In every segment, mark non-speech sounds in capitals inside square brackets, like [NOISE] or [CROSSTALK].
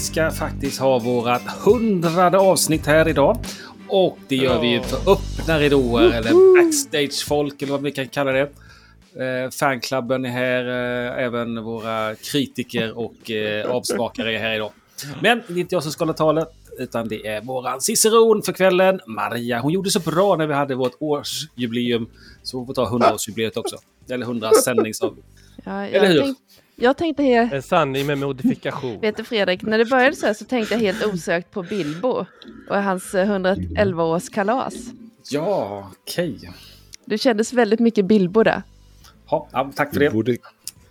Vi ska faktiskt ha vårat hundrade avsnitt här idag. Och det gör vi för öppna ridåer eller backstage-folk eller vad vi kan kalla det. Eh, fanklubben är här, eh, även våra kritiker och eh, avsmakare är här idag. Men det är inte jag som ska hålla talet, utan det är våran ciceron för kvällen, Maria. Hon gjorde så bra när vi hade vårt årsjubileum, så hon får ta 100-årsjubileet också. Eller 100 sändnings av... Ja, jag, Eller hur? tänk, jag tänkte helt, En sanning med modifikation. vet du Fredrik, när det började så här så tänkte jag helt osökt på Bilbo och hans eh, 111-årskalas. Ja, okej. Det kändes väldigt mycket Bilbo där. Ja, ja, tack för Vi det. borde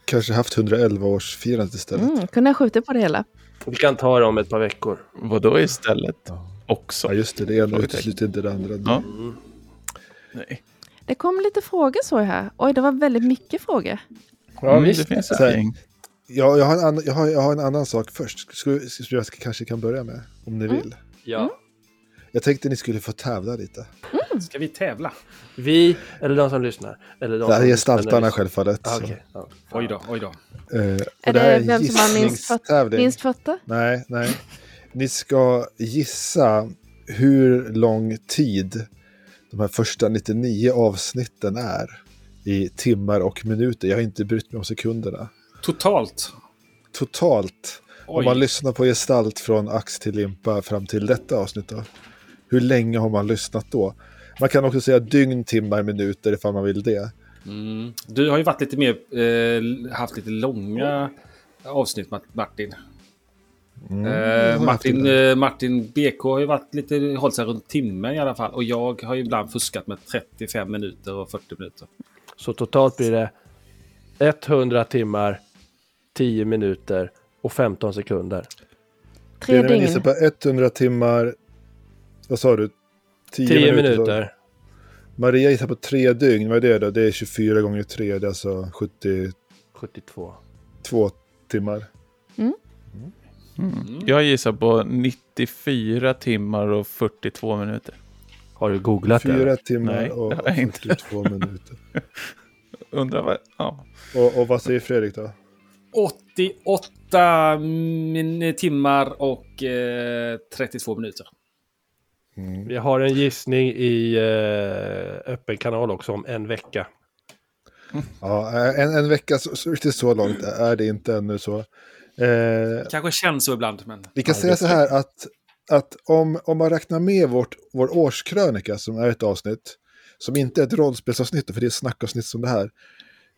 kanske haft 111-årsfirandet istället. Mm, kunde jag skjuta på det hela. Vi kan ta det om ett par veckor. Vadå istället? Också? Ja, just det. Det ena utesluter inte det andra. Ja. Nej. Det kom lite frågor så här. Oj, det var väldigt mycket frågor. Ja, Mm, visst. det finns ett gäng. Ja, jag, har en annan, jag, har, jag har en annan sak först. Skulle, skulle jag kanske kan börja med, om ni vill. Ja. Jag tänkte ni skulle få tävla lite. Ska vi tävla? Vi, eller de som lyssnar. Eller de Det här som är gestaltarna självfallet. Ah, okej. Ja. Oj då, oj då. Och Är det det en vem som har minst, gissningstävling. minst fötter? Nej, nej. Ni ska gissa hur lång tid de här första 99 avsnitten är i timmar och minuter. Jag har inte brytt mig om sekunderna. Totalt. Totalt, om Oj. man lyssnar på gestalt från ax till limpa fram till detta avsnitt då. Hur länge har man lyssnat då? Man kan också säga dygn, timmar, minuter ifall man vill det. Mm. Du har ju varit lite mer, eh, haft lite långa avsnitt Mart- Martin. Mm, Eh, Martin, eh, Martin BK har ju varit lite, hållit sig runt timmen i alla fall. Och jag har ju ibland fuskat med 35 minuter och 40 minuter. Så totalt blir det 100 timmar, 10 minuter och 15 sekunder. Tre Benjamin gissar dygn. på 100 timmar. Vad sa du? 10, 10 minuter. minuter. Maria gissar på tre dygn. Vad är det då? Det är 24 gånger 3. Det är alltså 72 72. timmar. Mm. Jag gissar på 94 timmar och 42 minuter. Har du googlat det? 4 eller? timmar Nej, och [LAUGHS] det inte. 42 minuter. [LAUGHS] Undrar vad... Ja. Och, och vad säger Fredrik då? 88 min- timmar och eh, 32 minuter. Vi har en gissning i eh, öppen kanal också om en vecka. [LAUGHS] Ja, en, en vecka, så, så, riktigt så långt är det inte ännu så. Eh, Kanske känns så ibland, men... vi kan säga så här att, att om, om man räknar med vårt, vår årskrönika som är ett avsnitt, som inte är ett rollspelsavsnitt, för det är ett snackavsnitt som det här,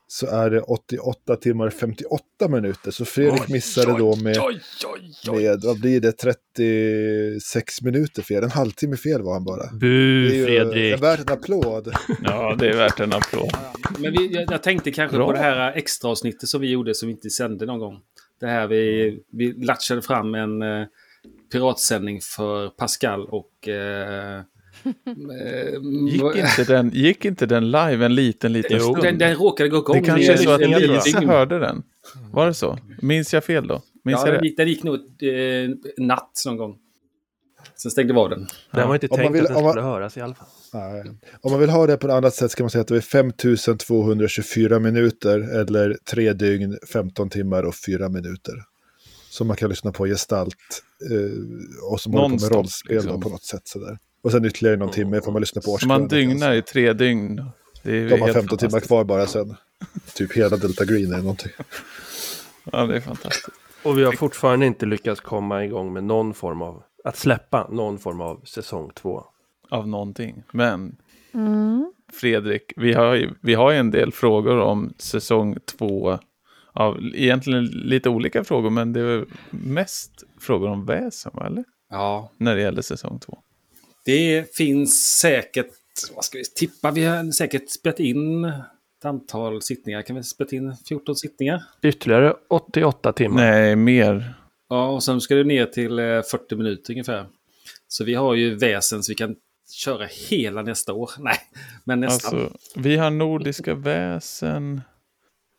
så är det 88 timmar och 58 minuter. Så Fredrik missade då med, Oj, oj, oj. med, vad blir det, 36 minuter fel. En halvtimme fel var han bara. Bu, Det är ju Fredrik! värt en applåd. [LAUGHS] ja, det är värt en applåd. Men vi, jag, jag tänkte kanske Bra. på det här extra avsnittet som vi gjorde som vi inte sände någon gång. Det här vi, vi latchade fram en eh, piratsändning för Pascal och... Eh, [LAUGHS] eh, Gick inte, den, gick inte den live en liten, liten Jo. stund? den, den råkade gå igång. det kanske är så att Lisa hörde den. Var det så? Minns jag fel då? Minns Ja, jag den det? gick, den gick nog eh, natt någon gång. Sen stängde vi av den. Den var inte Om man tänkt vill- att den om man- skulle höras i alla fall. Nej. Om man vill ha det på ett annat sätt ska man säga att det är 5224 minuter eller 3 dygn, 15 timmar och 4 minuter. Som man kan lyssna på gestalt och som håller på med rollspel då, liksom. på något sätt. Sådär. Och sen ytterligare någon timme får man lyssna på Så man årskrönikan. dygnar i tre dygn. Det är De har helt 15 timmar kvar bara sen. Typ hela Delta Green eller någonting. Ja, det är fantastiskt. Och vi har fortfarande inte lyckats komma igång med någon form av, att släppa någon form av säsong två. Av någonting. Men Mm. Fredrik, vi har, ju, vi har ju en del frågor om säsong två. Av egentligen lite olika frågor, men det är mest frågor om väsen, va, eller? Ja, När det gäller säsong två. det finns säkert... Vad ska vi tippa? Vi har säkert spelat in ett antal sittningar. Kan vi spela in 14 sittningar? Ytterligare 88 timmar. Nej, mer. Ja, och sen ska det ner till eh, 40 minuter ungefär. Så vi har ju väsen så vi kan köra hela nästa år. [LAUGHS] Nej, men nästan. Alltså, vi har nordiska väsen.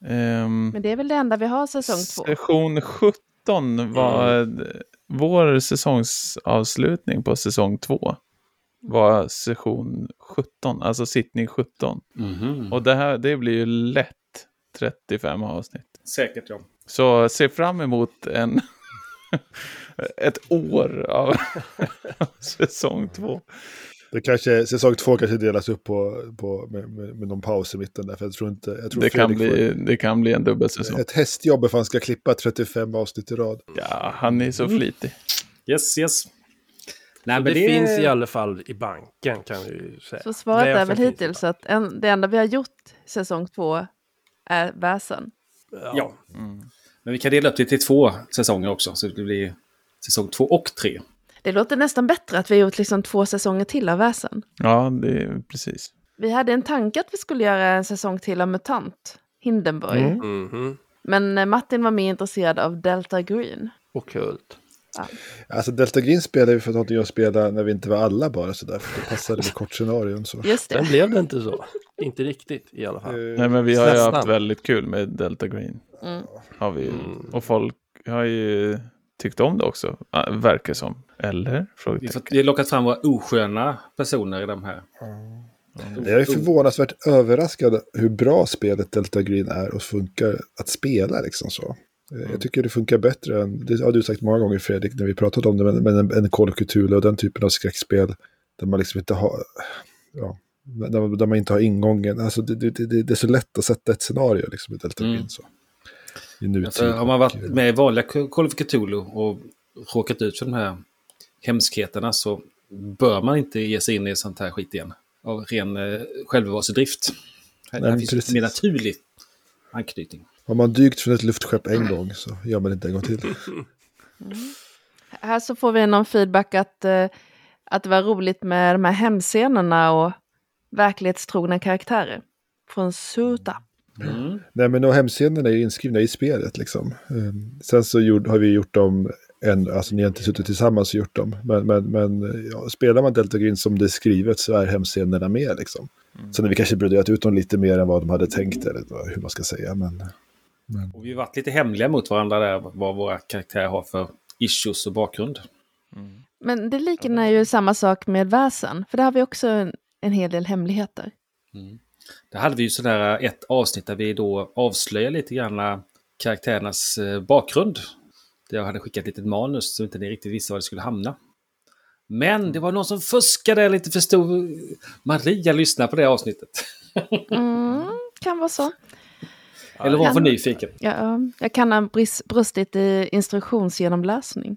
Ehm, Men det är väl det enda vi har säsong två. Session 17 var vår säsongsavslutning på säsong 2. Var session 17, alltså sittning 17. Mhm. Och det här, det blir ju lätt 35 avsnitt. Säkert ja. Så se fram emot en, [LAUGHS] ett år av [LAUGHS] säsong två. Det kanske, säsong två kanske delas upp på, på, med, med, med någon paus i mitten. Där, för jag tror inte, jag tror Det kan, bli, får det kan bli en dubbelsäsong. ett hästjobb ifall han ska klippa 35 avsnitt i rad. Ja, han är så flitig. Yes, yes. Nej, men det, finns i alla fall i banken kan vi säga. Så svaret Det är väl hittills att en, det enda vi har gjort säsong två är väsen. banken. Ja. Men vi kan dela upp det till två säsonger också. Så det blir säsong två och tre. Det låter nästan bättre att vi har gjort liksom två säsonger till av väsen. Ja, det är precis. Vi hade en tanke att vi skulle göra en säsong till av MUTANT, Hindenburg. Mm. Mhm. Men eh, Martin var mer intresserad av Delta Green. Ockult. Alltså Delta Green spelade vi för att någonting att spela när vi inte var alla bara sådär. För det passade med [LAUGHS] kortscenarion så. Just Sen det. blev det inte så. inte riktigt i alla fall. Eh, Nej, men vi har ju haft väldigt kul med Delta Green. Mm. Har vi. Mm. Och folk har ju tyckt om det också, äh, verkar som. Eller? Frågetecken. har lockat fram våra osköna personer i de här. Jag är förvånansvärt överraskad hur bra spelet Delta Green är och funkar att spela liksom så. Eh, Jag tycker det funkar bättre än, det har du sagt många gånger Fredrik när vi pratat om det, men, men en, en Call of Cthulhu och den typen av skräckspel där man liksom inte har, ja, där, där man inte har ingången. Alltså det, det, det, det är så lätt att sätta ett scenario liksom i Delta Green Mm. så. I nutid. Alltså, har man varit Och, med i vanliga Call of Cthulhu och råkat ut för de här hemskheterna så bör man inte ge sig in i sånt här skit igen. Av ren eh, självbevarelsedrift. Här, Nej, här men finns en precis. mer naturlig anknytning. Har man dykt från ett luftskepp en gång så gör man inte en gång till. Här så får vi någon feedback att, eh, att det var roligt med de här hemscenerna och verklighetstrogna karaktärer. Från Suta. Mm. Nej men och hemscenerna är ju inskrivna i spelet liksom. Ehm, Sen så gjord, har vi gjort dem, en, alltså ni har inte suttit tillsammans och gjort dem. Men, men, men ja, spelar man Delta Green som det är skrivet så är hemscenerna med liksom. Sen har vi kanske broderat ut dem lite mer än vad de hade tänkt eller hur man ska säga. Men, Och vi har varit lite hemliga mot varandra där, vad våra karaktärer har för issues och bakgrund. Men det liknar ju samma sak med väsen. För där har vi också en, en hel del hemligheter. Där hade vi ju sådär ett avsnitt där vi då avslöjar lite grann karaktärernas eh, bakgrund. Där jag hade skickat lite manus så inte ni riktigt visste var det skulle hamna. Men det var någon som fuskade lite för stor. Maria lyssnade på det avsnittet. [LAUGHS] Mm, kan vara så. Eller var för nyfiken. Ja, jag kan ha brustit i instruktionsgenomläsning.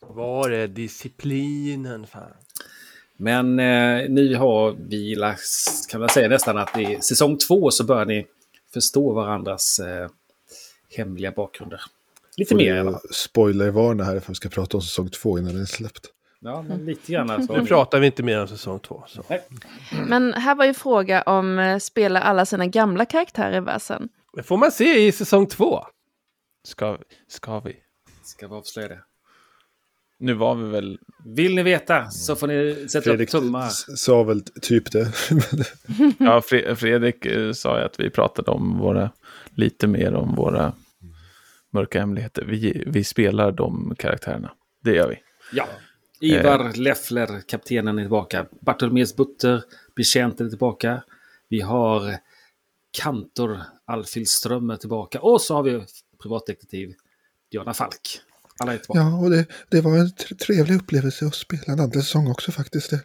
Var är disciplinen fan? Men eh, nu har vi, kan man säga nästan att i säsong två så börjar ni förstå varandras eh, hemliga bakgrunder. Lite mer i alla fall. Spoilervarna här för att vi ska prata om säsong två innan den är släppt. Ja, men lite grann. Så. Nu pratar vi inte mer om säsong två. Så. Men här var ju fråga om eh, spelar alla sina gamla karaktärer i väsen. Det får man se i säsong två. Ska, ska vi? Ska vi avslöja det? Nu var vi väl... Vill ni veta så får ni sätta Fredrik upp tummar. sa väl typ det. [LAUGHS] Ja, Fre- Fredrik eh, sa ju att vi pratade om våra... Lite mer om våra mörka hemligheter. Vi, vi spelar de karaktärerna. Det gör vi. Ja. Ivar Leffler, kaptenen, är tillbaka. Bartolomeus Butter, betjänten, är tillbaka. Vi har kantor Alfhild Ström är tillbaka. Och så har vi privatdetektiv Diana Falk. Alla är tillbaka. Ja, och det, det var en tre- trevlig upplevelse att spela en andra säsong också faktiskt. Det,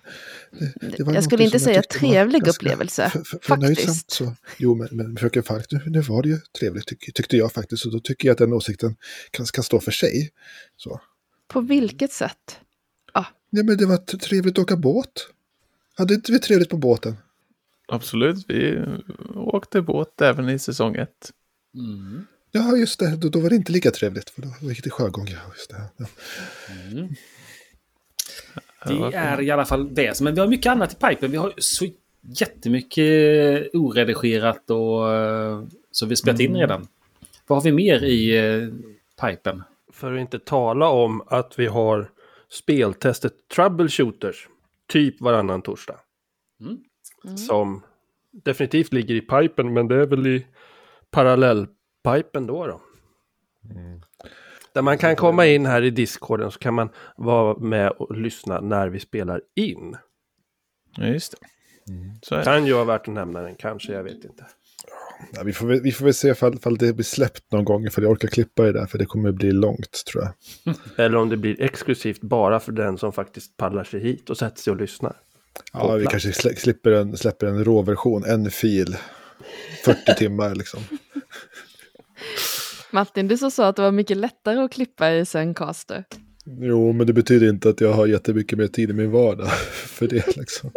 det, det var Jag skulle inte säga trevlig upplevelse, för- för- faktiskt. Så. Jo, men, men fröken Falk, nu, nu var det ju trevligt tyck, tyckte jag faktiskt. Och då tycker jag att den åsikten kan, kan stå för sig. Så. På vilket sätt? Ja, men det var trevligt att åka båt. Hade inte vi trevligt på båten? Absolut, vi åkte båt även i säsong ett. Mm. Ja, just det. Då, då var det inte lika trevligt. För då gick det sjögång. Ja, just det. Ja. Det är i alla fall väsen. Men vi har mycket annat i pipen. Vi har så jättemycket oredigerat och eh, så vi spelat in redan. Vad har vi mer i eh, pipen? För att inte tala om att vi har speltestet Troubleshooters. Typ varannan torsdag. Mm. Som definitivt ligger i pipen men det är väl i parallellpipen då. då. Där man kan komma in här i discorden så kan man vara med och lyssna när vi spelar in. Ja, just det. Så är det. Kan ju vara värt att nämna den, kanske, jag vet inte. Ja, vi, får, väl- vi får väl se ifall, ifall det blir släppt någon gång, ifall jag orkar klippa det där, för det kommer bli långt tror jag. [LAUGHS] Eller om det blir exklusivt bara för den som faktiskt pallar sig hit och sätter sig och lyssnar. Ja, vi plats. kanske slipper en, släpper en råversion, en fil, 40 [LAUGHS] timmar liksom. Martin, du så sa att det var mycket lättare att klippa i Zencaster. Jo, men det betyder inte att jag har jättemycket mer tid i min vardag [LAUGHS] för det liksom.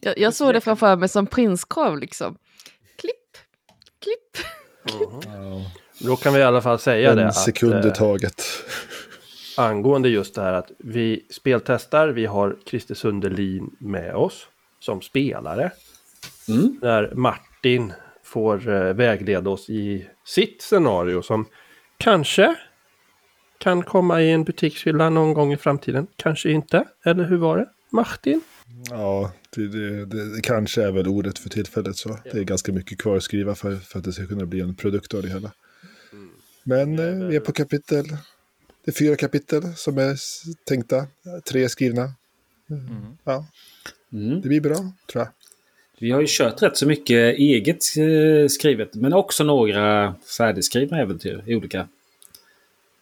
Jag, jag såg det framför mig som prinskorv liksom. Klipp, klipp. Då kan vi i alla fall säga det En sekund i eh, taget. angående just det här att vi speltestar, vi har Christer Sundelin med oss som spelare. Mm. När Martin får eh, vägleda oss i sitt scenario som kanske kan komma i en butikshylla någon gång i framtiden. Kanske inte. Eller hur var det? Martin? Ja, det, det, det, det kanske är väl ordet för tillfället så. Det är ganska mycket kvar att skriva för, för att det ska kunna bli en produkt av det hela. Men eh, vi är på kapitel. Det är fyra kapitel som är tänkta. Tre är skrivna. Ja, Mm. det blir bra tror jag. Vi har ju kört rätt så mycket eget eh, skrivet, men också några färdigskrivna äventyr i olika.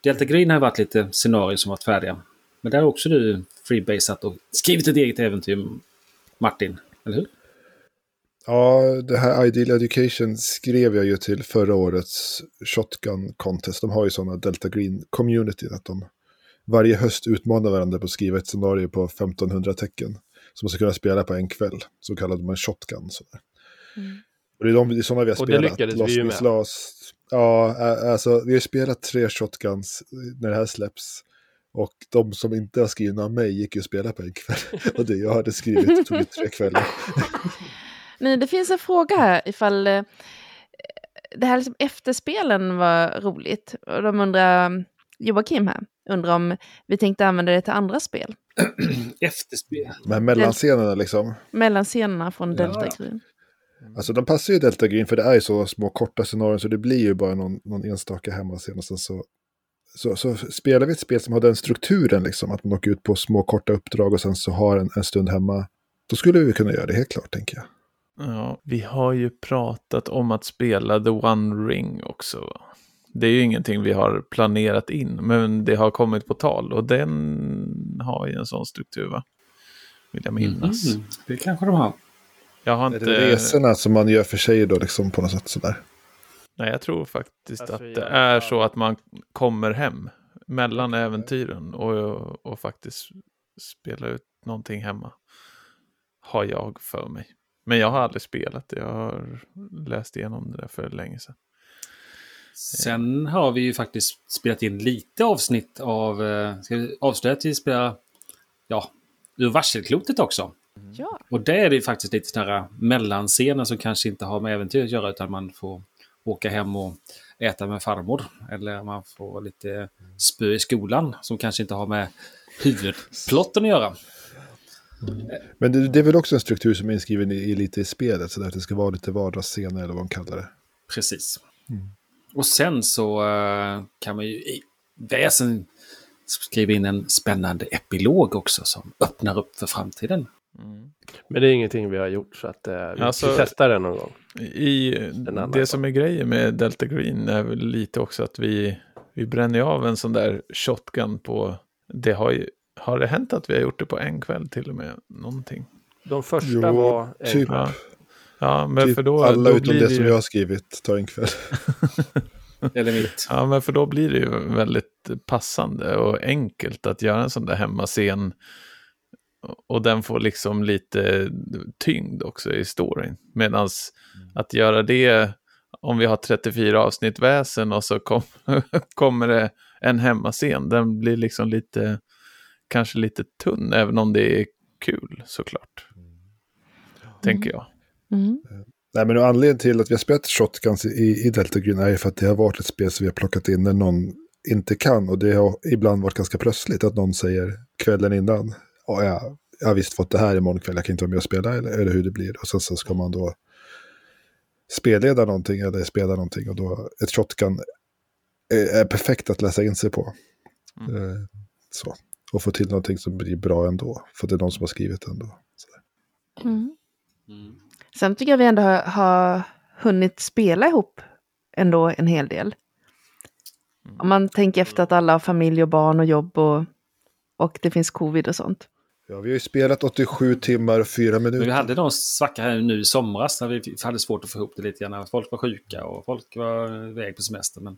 Delta Green har varit lite scenarier som varit färdiga. Men där har också du freebasat och skrivit ett eget äventyr, Martin. Eller hur? Ja, det här Ideal Education skrev jag ju till förra årets Shotgun Contest. De har ju sådana Delta Green community att de varje höst utmanar varandra på att skriva ett scenario på 1500 tecken. Som man ska kunna spela på en kväll. Så kallade man shotgun. Sådär. Och det är de, det är sådana vi har Och det spelat. lyckades vi Lost ju Miss med. Lost. Ja, alltså vi har spelat tre shotguns när det här släpps. Och de som inte har skrivna av mig gick ju att spela på en kväll. [LAUGHS] Och det jag hade skrivit tog ju tre kvällar. [LAUGHS] Nej, det finns en fråga här ifall eh, det här liksom efterspelen var roligt. Och de undrar, Joakim här, undrar om vi tänkte använda det till andra spel. [CLEARS THROAT] Efterspel. Men mellanscenerna liksom. Mellan scenerna från Ja, Delta ja. Green. Alltså de passar ju Delta Green för det är ju så små korta scenarion så det blir ju bara någon, någon enstaka hemmascen. Och sen så, så, så spelar vi ett spel som har den strukturen liksom. Att man åker ut på små korta uppdrag och sen så har en, en stund hemma. Då skulle vi kunna göra det helt klart tänker jag. Ja, vi har ju pratat om att spela The One Ring också. Det är ju ingenting vi har planerat in, men det har kommit på tal och den har ju en sån struktur, va? Vill jag minnas. Mm, det kanske de har. Jag har Är inte... det resorna som man gör för sig då liksom på något sätt sådär? Nej, jag tror faktiskt Alltså, att det jag- är så att man kommer hem mellan äventyren och, och faktiskt spelar ut någonting hemma. Har jag för mig. Men jag har aldrig spelat det. Jag har läst igenom det där för länge sedan. Sen har vi ju faktiskt spelat in lite avsnitt av... eh, Ska vi avslöja att vi spelar... Ja, ur varselklotet också. Ja, Och där är det ju faktiskt lite sådana här mellanscener som kanske inte har med äventyr att göra utan man får åka hem och äta med farmor. Eller man får lite spö i skolan som kanske inte har med huvudplotten att göra. Men det, det är väl också en struktur som är inskriven i, i lite i spelet. Så att det ska vara lite vardagsscener eller vad man kallar det. Precis. Och sen så eh, kan man ju i väsen skriva in en spännande epilog också som öppnar upp för framtiden. Men det är ingenting vi har gjort så att eh, vi, Alltså- testar det någon gång. I, det gång. som är grejen med Delta Green är väl lite också att vi, vi bränner av en sån där shotgun på... Det har ju... Har det hänt att vi har gjort det på en kväll till och med? Någonting. De första Jo, var... typ. Ja, ja men typ för då... alla då utom blir det det som ju, jag har skrivit tar en kväll. [LAUGHS] Eller mitt. Ja, men för då blir det ju väldigt passande och enkelt att göra en sån där hemmascen. Och den får liksom lite tyngd också i storyn. Medan att göra det, om vi har 34 avsnitt väsen och så kom, [LAUGHS] kommer det en hemmascen, den blir liksom lite, kanske lite tunn, även om det är kul såklart. Tänker jag. Mm. Nej, men anledningen till att vi har spelat Shotguns i, i Delta Green är för att det har varit ett spel som vi har plockat in när någon inte kan. Och det har ibland varit ganska plötsligt att någon säger kvällen innan. Ja, jag, jag har visst fått det här imorgon kväll, jag kan inte vara med och spela eller, eller hur det blir. Och sen så ska man då spelleda någonting eller spela någonting. Och då ett Shotgun är, är perfekt att läsa in sig på. Eh, så. Och få till någonting som blir bra ändå. För att det är någon som har skrivit det ändå. Så. Mm. Sen tycker jag vi ändå har, har hunnit spela ihop ändå en hel del. Om man tänker efter att alla har familj och barn och jobb och, och det finns covid och sånt. Ja, vi har ju spelat 87 timmar och 4 Men vi minuter. hade någon svacka här nu i somras när vi hade svårt att få ihop det lite grann. Folk var sjuka och folk var iväg på semester. Men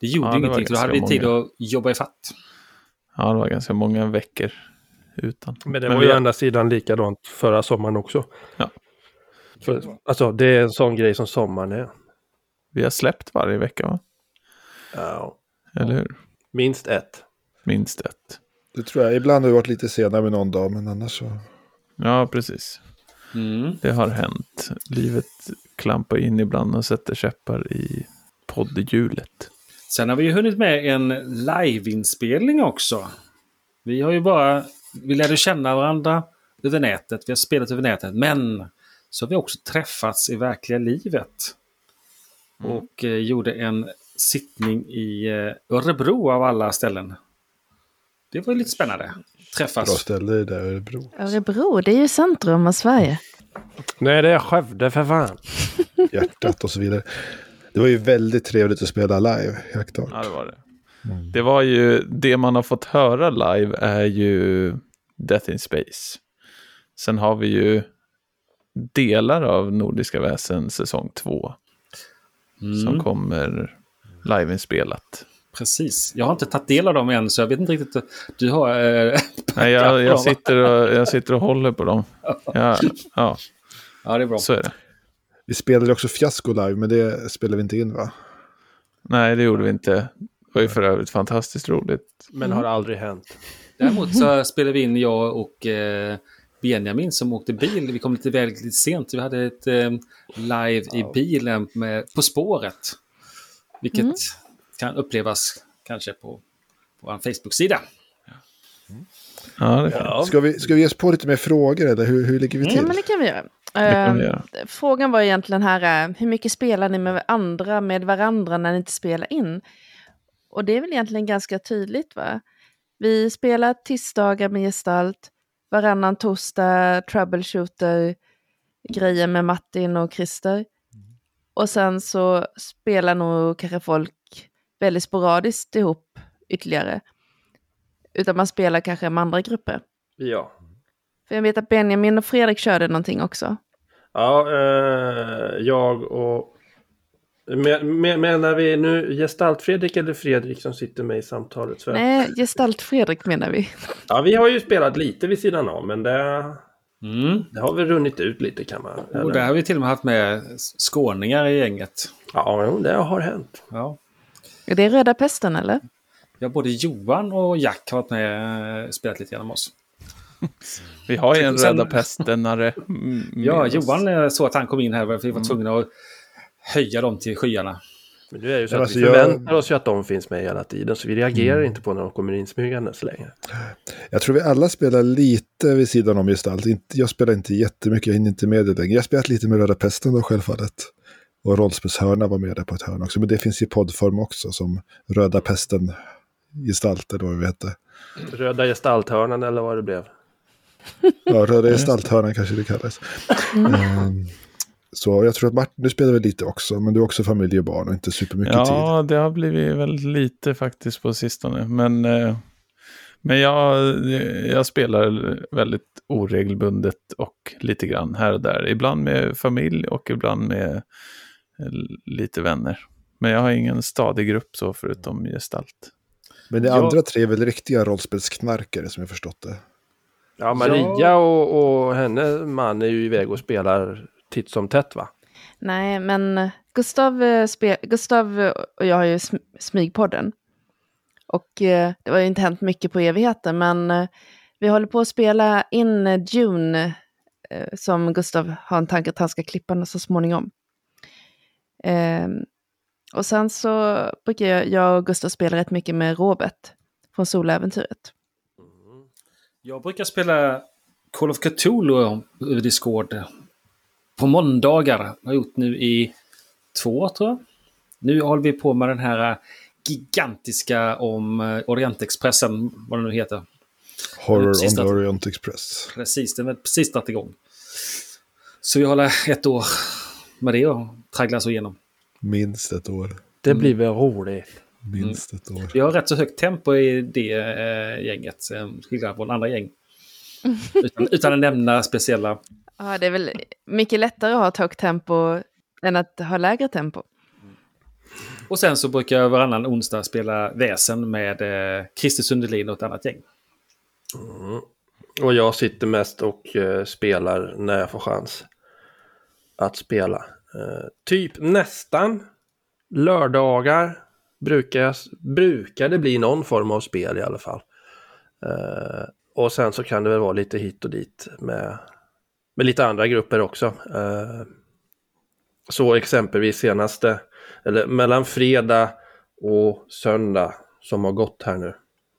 det gjorde Ja, det ingenting, för då hade vi tid många. att jobba i fatt. Ja, det var ganska många veckor utan. Men det Men var vi ju å andra sidan likadant förra sommaren också. Ja. För, alltså det är en sån grej som sommaren är. Vi har släppt varje vecka, va? Ja. Eller hur? Minst ett. Minst ett. Det tror jag. Ibland har vi varit lite senare med någon dag, men annars så. Ja, precis. Mm. Det har hänt. Livet klampar in ibland och sätter käppar i poddhjulet. Sen har vi ju hunnit med en liveinspelning också. Vi har ju bara... Vi lärde känna varandra över nätet. Vi har spelat över nätet. Men så har vi också träffats i verkliga livet. Och eh, gjorde en sittning i eh, Örebro av alla ställen. Det var ju lite spännande. Bra Träffas. ställe det där Örebro. Örebro, det är ju centrum av Sverige. Nej, det är Skövde för fan. [LAUGHS] Hjärtat och så vidare. Det var ju väldigt trevligt att spela live, helt klart. Ja, det var det. Det var ju, det man har fått höra live är ju Death in Space. Sen har vi ju delar av Nordiska väsen säsong 2 som Mm, kommer liveinspelat. precis. Jag har inte tagit del av dem än, så jag vet inte riktigt. Du har... Eh, [LAUGHS] Nej, jag, jag, sitter och, jag sitter och håller på dem. [LAUGHS] Ja, ja, ja, det är bra. så är det. Vi spelade också Fiasko live, men det spelade vi inte in va? Nej, det gjorde vi inte. Det var ju för övrigt fantastiskt roligt. Men har aldrig hänt. Däremot så spelade vi in jag och eh, Benjamin som åkte bil. Vi kom lite väldigt lite sent. Vi hade ett eh, live i bilen med På spåret. Vilket kan upplevas kanske på, på vår Facebook-sida. Ja, kan, Ja. Ska vi, ska vi ge oss på lite mer frågor eller hur, hur ligger vi till? Ja, men det kan vi göra. göra. Frågan var egentligen här, eh, hur mycket spelar ni med andra, med varandra när ni inte spelar in? Och det är väl egentligen ganska tydligt va? Vi spelar tisdagar med gestalt, varannan torsdag troubleshooter, grejer med Martin och Christer. Och sen så spelar nog kanske folk väldigt sporadiskt ihop ytterligare. Utan man spelar kanske med andra grupper. Ja. För jag vet att Benjamin och Fredrik körde någonting också. Ja, eh, jag och... Men, men, menar vi nu Gestalt-Fredrik eller Fredrik som sitter med i samtalet? För, Nej, gestalt-Fredrik menar vi. Ja, vi har ju spelat lite vid sidan av, men det, Mm. det har väl runnit ut lite kan man... Och eller? där har vi till och med haft med skåningar i gänget. Ja, jo, det har hänt. Ja. Är det röda pesten eller? Ja, både Johan och Jack har varit med och spelat lite med oss. [LAUGHS] Vi har ju en Sen- Röda Pestenare. mm, Ja. Johan eh, så att han kom in här. för Vi var tvungna att höja dem till skyarna. Men det är ju så att alltså, vi jag- förväntar oss ju att de finns med hela tiden, så vi reagerar Mm. inte på när de kommer insmygande så länge. Jag tror vi alla spelar lite vid sidan om gestalt. Jag spelar inte jättemycket, jag hinner inte med det längre. Jag har spelat lite med Röda Pesten då självfallet. Och rollspelshörna var med där på ett hörn också. Men det finns i poddform också som Röda Pesten gestalt eller vad vi hette. Röda gestalthörnan eller vad det blev. Ja, Röda gestalthörnan kanske det kallas. [LAUGHS] Ehm, så jag tror att Martin, du spelar väl lite också, men du har också familj och barn och inte supermycket tid. Ja, det har blivit väldigt lite faktiskt på sistone. Men, eh, men jag, jag spelar väldigt oregelbundet och lite grann här och där. Ibland med familj och ibland med eh, lite vänner. Men jag har ingen stadig grupp så förutom gestalt. Men de Jag- andra tre är väl riktiga rollspelsknarkare som jag förstått det. Ja, Maria och, och henne man är ju iväg och spelar titt som tätt va? Nej, men Gustav, eh, spe, Gustav och jag har ju sm- Smygpodden. Och eh, det har ju inte hänt mycket på evigheter, men eh, vi håller på att spela in June, eh, som Gustav har en tanke att han ska klippa så småningom. Ehm, och sen så brukar jag, jag och Gustav spela rätt mycket med Robert från Soläventyret. Jag brukar spela Call of Cthulhu över Discord på måndagar. Jag har gjort nu i två år tror jag. Nu håller vi på med den här gigantiska om eh, Orientexpressen, vad den nu heter. Horror on the Orient Express. Precis, den är precis satt igång. Så vi håller ett år med det och tragglar oss igenom. Minst ett år. Det blir väl roligt. Minst ett år. Vi har rätt så högt tempo i det eh, gänget, eh, skillnad från andra gäng. [LAUGHS] Utan, utan att nämna speciella. Ja, det är väl mycket lättare att ha ett högt tempo än att ha lägre tempo. Och sen så brukar jag varannan onsdag spela väsen med eh, Christer Sundelin och ett annat gäng. Och jag sitter mest och eh, spelar när jag får chans att spela. Eh, typ nästan lördagar brukar, jag, brukar det bli någon form av spel i alla fall. Eh, och sen så kan det väl vara lite hit och dit med, med lite andra grupper också. Eh, så exempelvis senaste, eller mellan fredag och söndag som har gått här nu.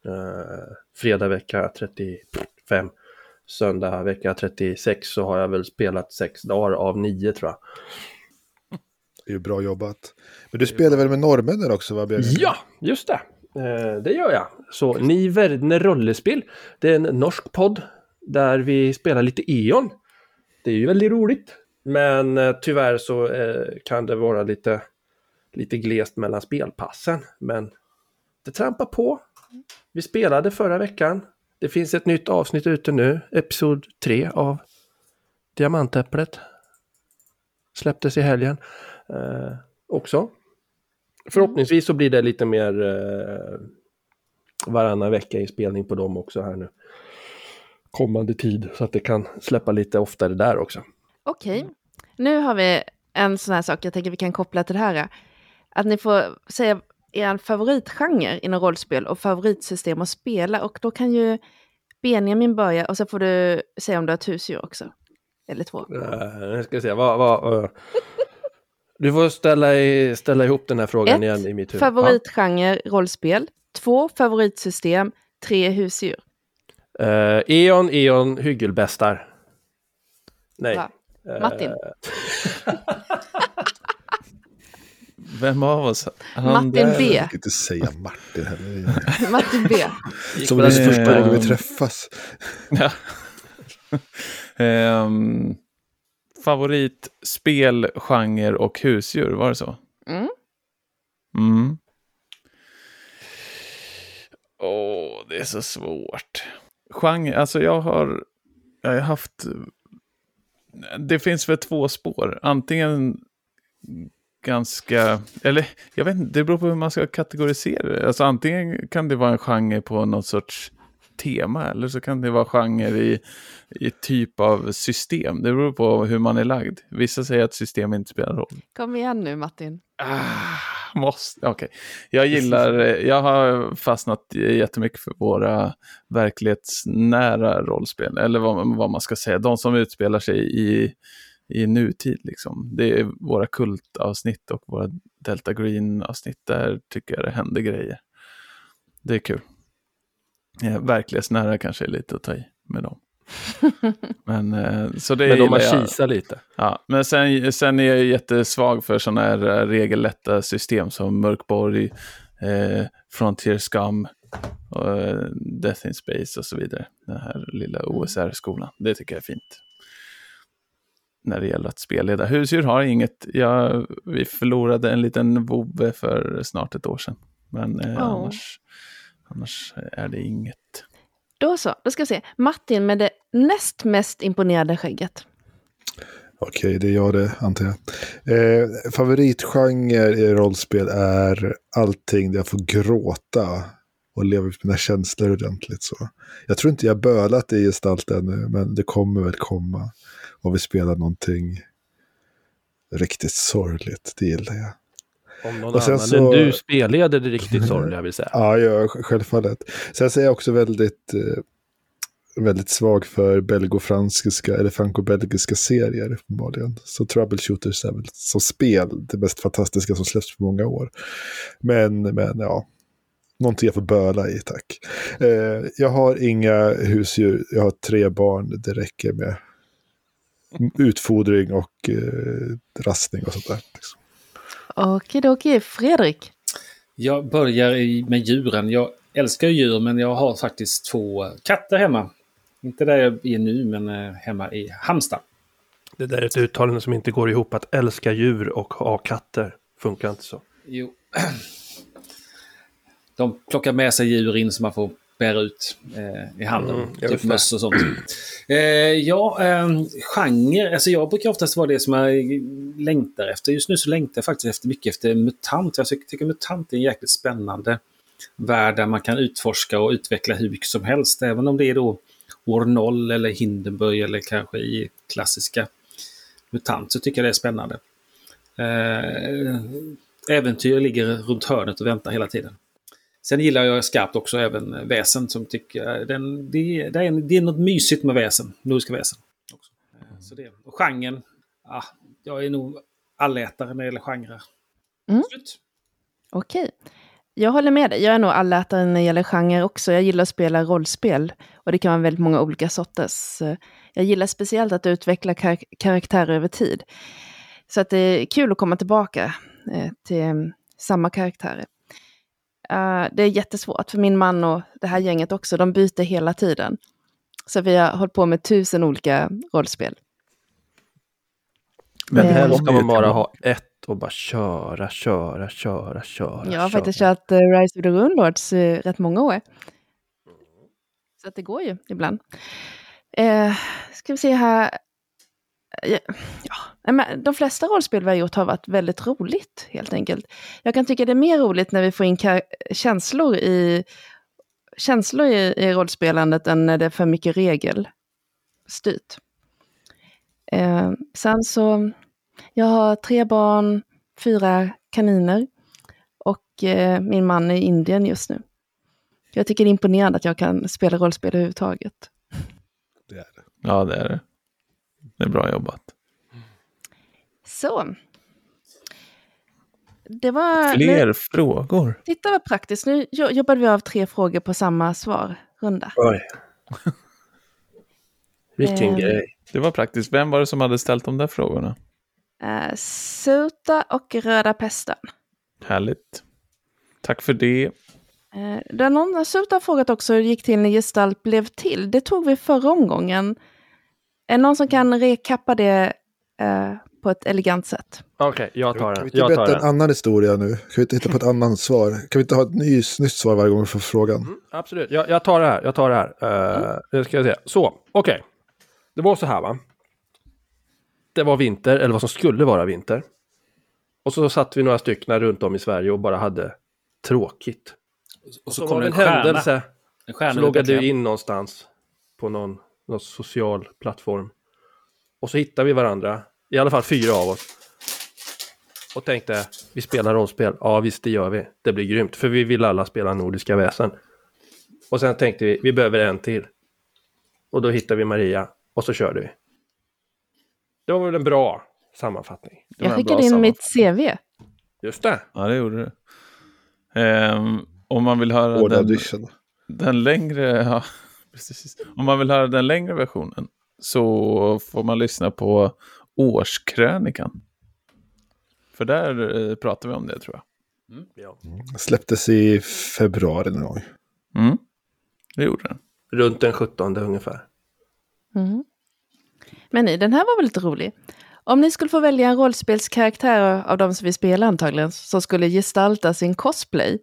Eh, fredag vecka 35, söndag vecka 36 så har jag väl spelat sex dagar av nio tror jag. Det är ju bra jobbat. Men du spelar väl med norrmännen också? Va? Ja, just det. Eh, det gör jag. Så Ni Verdne Rollespel. Det är en norsk podd där vi spelar lite E.ON. Det är ju väldigt roligt. Men eh, tyvärr så eh, kan det vara lite, lite glest mellan spelpassen. Men det trampar på. Vi spelade förra veckan. Det finns ett nytt avsnitt ute nu. Episod 3 av Diamantäpplet. Släpptes i helgen eh, också. Förhoppningsvis så blir det lite mer eh, varannan vecka inspelning på dem också här nu. Kommande tid så att det kan släppa lite oftare där också. Okej, nu har vi en sån här sak jag tänker vi kan koppla till det här. Att ni får säga er favoritgenre inom rollspel och favoritsystem att spela. Och då kan ju Benjamin börja och så får du säga om du har ett husdjur också. Eller två. Uh, nu ska vi se, vad... vad eh, du får ställa, i, ställa ihop den här frågan Ett, igen i mitt huvud. Favoritgenre rollspel. Två favoritsystem. Tre husdjur. Ja. Eh, E.ON, E.ON, hygelbästar. Nej. Va? Martin. [LAUGHS] Vem av oss? Han Martin där- B. Jag kan inte säga Martin heller. [LAUGHS] Martin B. Som det är första gången vi träffas. Ja. [LAUGHS] Favorit, spel, genre och husdjur, var det så? Mm. Mm. Åh, det är så svårt. Genre, alltså jag har, jag har haft... Det finns väl två spår. Antingen ganska, eller jag vet inte, det beror på hur man ska kategorisera det. Alltså antingen kan det vara en genre på något sorts tema, eller så kan det vara genre i, i typ av system. Det beror på hur man är lagd. Vissa säger att system inte spelar roll. Kom igen nu Martin. Ah, måste, okej. Jag gillar, jag har fastnat jättemycket för våra verklighetsnära rollspel. Eller vad, vad man ska säga, de som utspelar sig i, i nutid. Liksom. Det är våra kultavsnitt och våra Delta Green-avsnitt. Där tycker jag det händer grejer. Det är kul. Ja, verklighetsnära kanske är lite att ta i med dem. [LAUGHS] Men, eh, så det Men om man gillar jag. kisar lite. Ja, men sen, sen är jag jättesvag för sådana här eh, regellätta system som Mörkborg, eh, Frontier Scum, och, eh, Death in Space och så vidare. Den här lilla OSR-skolan. Det tycker jag är fint. När det gäller att spelleda. Husdjur har inget. Jag, vi förlorade en liten vovve för snart ett år sedan. Men eh, Ja. annars, annars är det inget. Då så, då ska vi se. Martin med det näst mest imponerande skägget. Okej, det är jag det, antar jag. Eh, favoritgenre i rollspel är allting där jag får gråta och leva ut mina känslor ordentligt. Så. Jag tror inte jag bölat i gestalt ännu, men det kommer väl komma. Och vi spelar någonting riktigt sorgligt, det gillar jag. Om någon Och sen annan så- än du spelleder det riktigt sorgliga vill säga. Ja, ja självfallet. Sen så är jag också väldigt, eh, väldigt svag för belgofranskiska eller franco-belgiska serier uppenbarligen. Så Troubleshooters är väl som spel det mest fantastiska som släpps på många år. Men, men ja, någonting jag får böla i, tack. Eh, jag har inga husdjur, jag har tre barn, det räcker med utfodring och eh, rastning och sånt där. Liksom. Okidoki, Fredrik. Jag börjar med djuren. Jag älskar ju djur, men jag har faktiskt två katter hemma. Inte där jag är nu, men eh, hemma i Halmstad. Det där är ett uttalande som inte går ihop. Att älska djur och ha katter funkar inte så. Jo. [CLEARS THROAT] De plockar med sig djur in som man får bära ut eh, i handen. Mm, typ möss och sånt. Eh, ja, eh, genre. Alltså jag brukar oftast vara det som jag längtar efter. Just nu så längtar jag faktiskt efter mycket efter MUTANT. Jag tycker, tycker MUTANT är en jäkligt spännande värld där man kan utforska och utveckla hur mycket som helst. Även om det är då år 0 eller Hindenburg eller kanske i klassiska MUTANT så tycker jag det är spännande. Eh, äventyr ligger runt hörnet och väntar hela tiden. Sen gillar jag skarpt också även väsen som tycker den, det, det, är, det är något mysigt med väsen, nordiska väsen. Också. Eh, Så det, och genren, ah, jag är nog allätare när det gäller genrer. Mm. Slut. Okej. Jag håller med dig. Jag är nog allätare när det gäller genre också. Jag gillar att spela rollspel. Och det kan vara väldigt många olika sorters. Eh, Jag gillar speciellt att utveckla kar- karaktärer över tid. Så att det är kul att komma tillbaka eh, till eh, samma karaktärer. Eh, det är jättesvårt för min man och det här gänget också. De byter hela tiden. Så vi har hållit på med tusen olika rollspel. Men Eh, helst ska man bara ha ett och bara köra, köra, köra, köra. Jag har köra. faktiskt kört eh, Rise of the Runelords i rätt många år. Så att det går ju ibland. Eh, ska vi se här. Ja, men de flesta rollspel vi har gjort har varit väldigt roligt, helt enkelt. Jag kan tycka det är mer roligt när vi får in känslor i, känslor i, i rollspelandet än när det är för mycket regelstyrt. Eh, sen så, jag har tre barn, fyra kaniner och eh, min man är i Indien just nu. Jag tycker det är imponerande att jag kan spela rollspel överhuvudtaget. Det är det. Ja, det är det. Det är bra jobbat. Så. Det var... Nu, Fler frågor. titta vad praktiskt. Nu jo- jobbade vi av tre frågor på samma svarrunda. Oj. [LAUGHS] Vilken Eh. grej. Det var praktiskt. Vem var det som hade ställt de där frågorna? Uh, Suta och Röda Pesten. Härligt. Tack för det. Det är någon, Suta har frågat också hur det gick till när Gestalt blev till. Det tog vi förra omgången. Är det någon som kan rekappa det eh, på ett elegant sätt? Okej, jag tar Kan vi den. inte Jag berätta en den. annan historia nu? Kan vi inte hitta på ett annat svar? Kan vi inte ha ett ny, nytt svar varje gång vi får frågan? Mm, absolut, jag, jag tar det här. Jag tar det här. Uh, det ska jag säga. Så, okej. Det var så här va. Det var vinter, eller vad som skulle vara vinter. Och så satt vi några stycken runt om i Sverige och bara hade tråkigt. Och Så, så var kom det en en stjärna. händelse. En stjärna Så loggade du in någonstans på någon, någon social plattform. Och så hittade vi varandra, i alla fall fyra av oss. Och tänkte, vi spelar rollspel. Ja, visst det gör vi. Det blir grymt, för vi vill alla spela Nordiska väsen. Och sen tänkte vi, vi behöver en till. Och då hittade vi Maria, och så körde vi. Det var väl en bra sammanfattning. Jag skickade in mitt CV. Just det. Ja, det gjorde du. Ehm, om man vill höra Hård den, audition. den längre... Ja, precis. Om man vill höra den längre versionen så får man lyssna på årskrönikan. För där eh, pratar vi om det tror jag. Ja. Släpptes i februari någon gång. Mm. Det gjorde den. Runt den 17 ungefär. Mhm. Men nej, den här var väl lite rolig. Om ni skulle få välja en rollspelskaraktär av de som vi spelar antagligen, som skulle gestalta sin cosplay,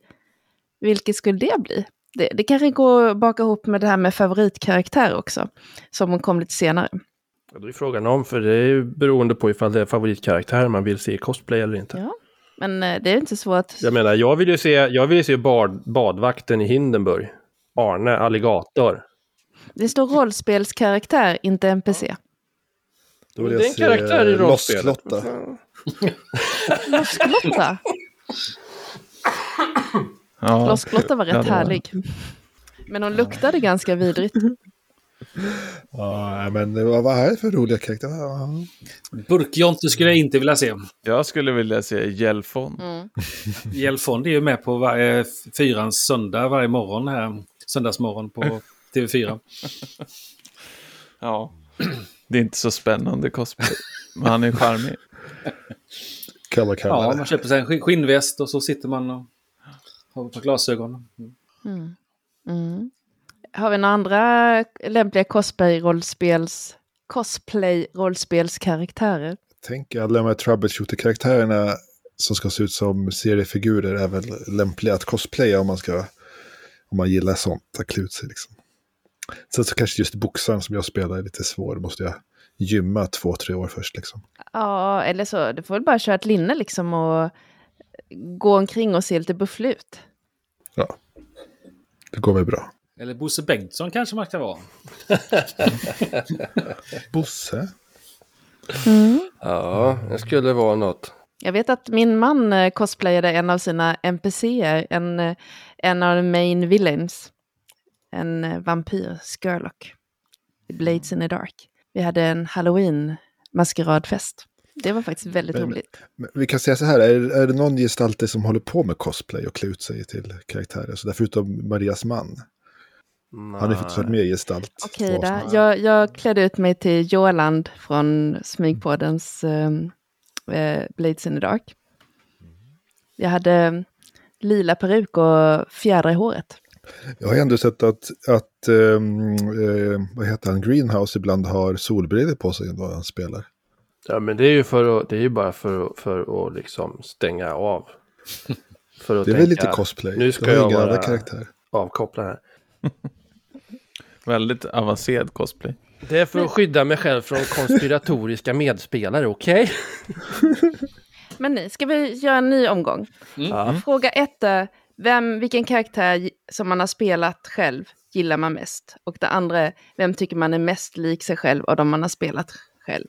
vilket skulle det bli? Det, det kanske går att baka ihop med det här med favoritkaraktär också, som kom lite senare. Ja, Då är frågan om, för det är ju beroende på ifall det är favoritkaraktär man vill se i cosplay eller inte. Ja. Men eh, det är inte så att... Jag menar, jag vill ju se, jag vill se bad, badvakten i Hindenburg. Arne, alligator. Det står rollspelskaraktär, inte NPC. Då vill Det är en se karaktär i rollspelet. Losklotta. Losklotta. [LAUGHS] [LAUGHS] Ja, Losklotta var rätt Ja, var- härlig. Men hon luktade ganska vidrigt. [LAUGHS] Ja, men vad är det för roliga karaktärer? Ja. Burkjonte skulle jag inte vilja se. Jag skulle vilja se Gelfon. Mm. [LAUGHS] Är ju med på varje fyrans söndag varje morgon här. Söndagsmorgon på [LAUGHS] TV4. Ja. Det är inte så spännande cosplay. Men han är charmig. Kan man kalla Ja, man köper sig en skinn- skinnväst och så sitter man och har ett par glasögon. Mm. Mm. Mm. Har vi några andra lämpliga cosplay-rollspels cosplay-rollspelskaraktärer. Tänk alla de här troubleshooter-karaktärerna som ska se ut som seriefigurer är väl lämpliga att cosplaya om man ska om man gillar sånt, att klä ut sig liksom. Sen så kanske just boxaren som jag spelar är lite svår, då måste jag gymma två, tre år först liksom. Ja, eller så, du får väl bara köra ett linne liksom och gå omkring och se lite bufflig ut. Ja, det går väl bra. Eller Bosse Bengtsson kanske man ska vara. [LAUGHS] Bosse? Ja, det skulle vara något. Jag vet att min man eh, cosplayade en av sina NPCer, en, eh, en av de main villains. En eh, vampyr, Skurlock. i Blades in the Dark. Vi hade en halloween-maskeradfest. Det var faktiskt väldigt Men- roligt. Men Vi kan säga så här, är, är det någon gestalter som håller på med cosplay och klä ut sig till karaktärer? Så där förutom Marias man. Han har ju faktiskt varit med i gestalt. Okej här. Jag, jag klädde ut mig till Joland från Smygpoddens ehm, eh, Blades in the Dark. Jag hade eh, lila peruk och fjädrar i håret. Jag har ändå sett att, att ehm, eh, vad heter han, Greenhouse ibland har solbrillor på sig när han spelar. Ja, men det är ju för att, det är ju bara för, att- för att liksom stänga av. [LAUGHS] För att Det är väl tänka, lite cosplay. Nu ska jag vara karaktär. avkoppla här. [LAUGHS] Väldigt avancerad cosplay. Det är för att skydda mig själv från konspiratoriska medspelare, okej? [LAUGHS] Men nej, ska vi göra en ny omgång? Ja. Fråga ett är, vem, vilken karaktär som man har spelat själv gillar man mest? Och det andra är, vem tycker man är mest lik sig själv av de man har spelat själv?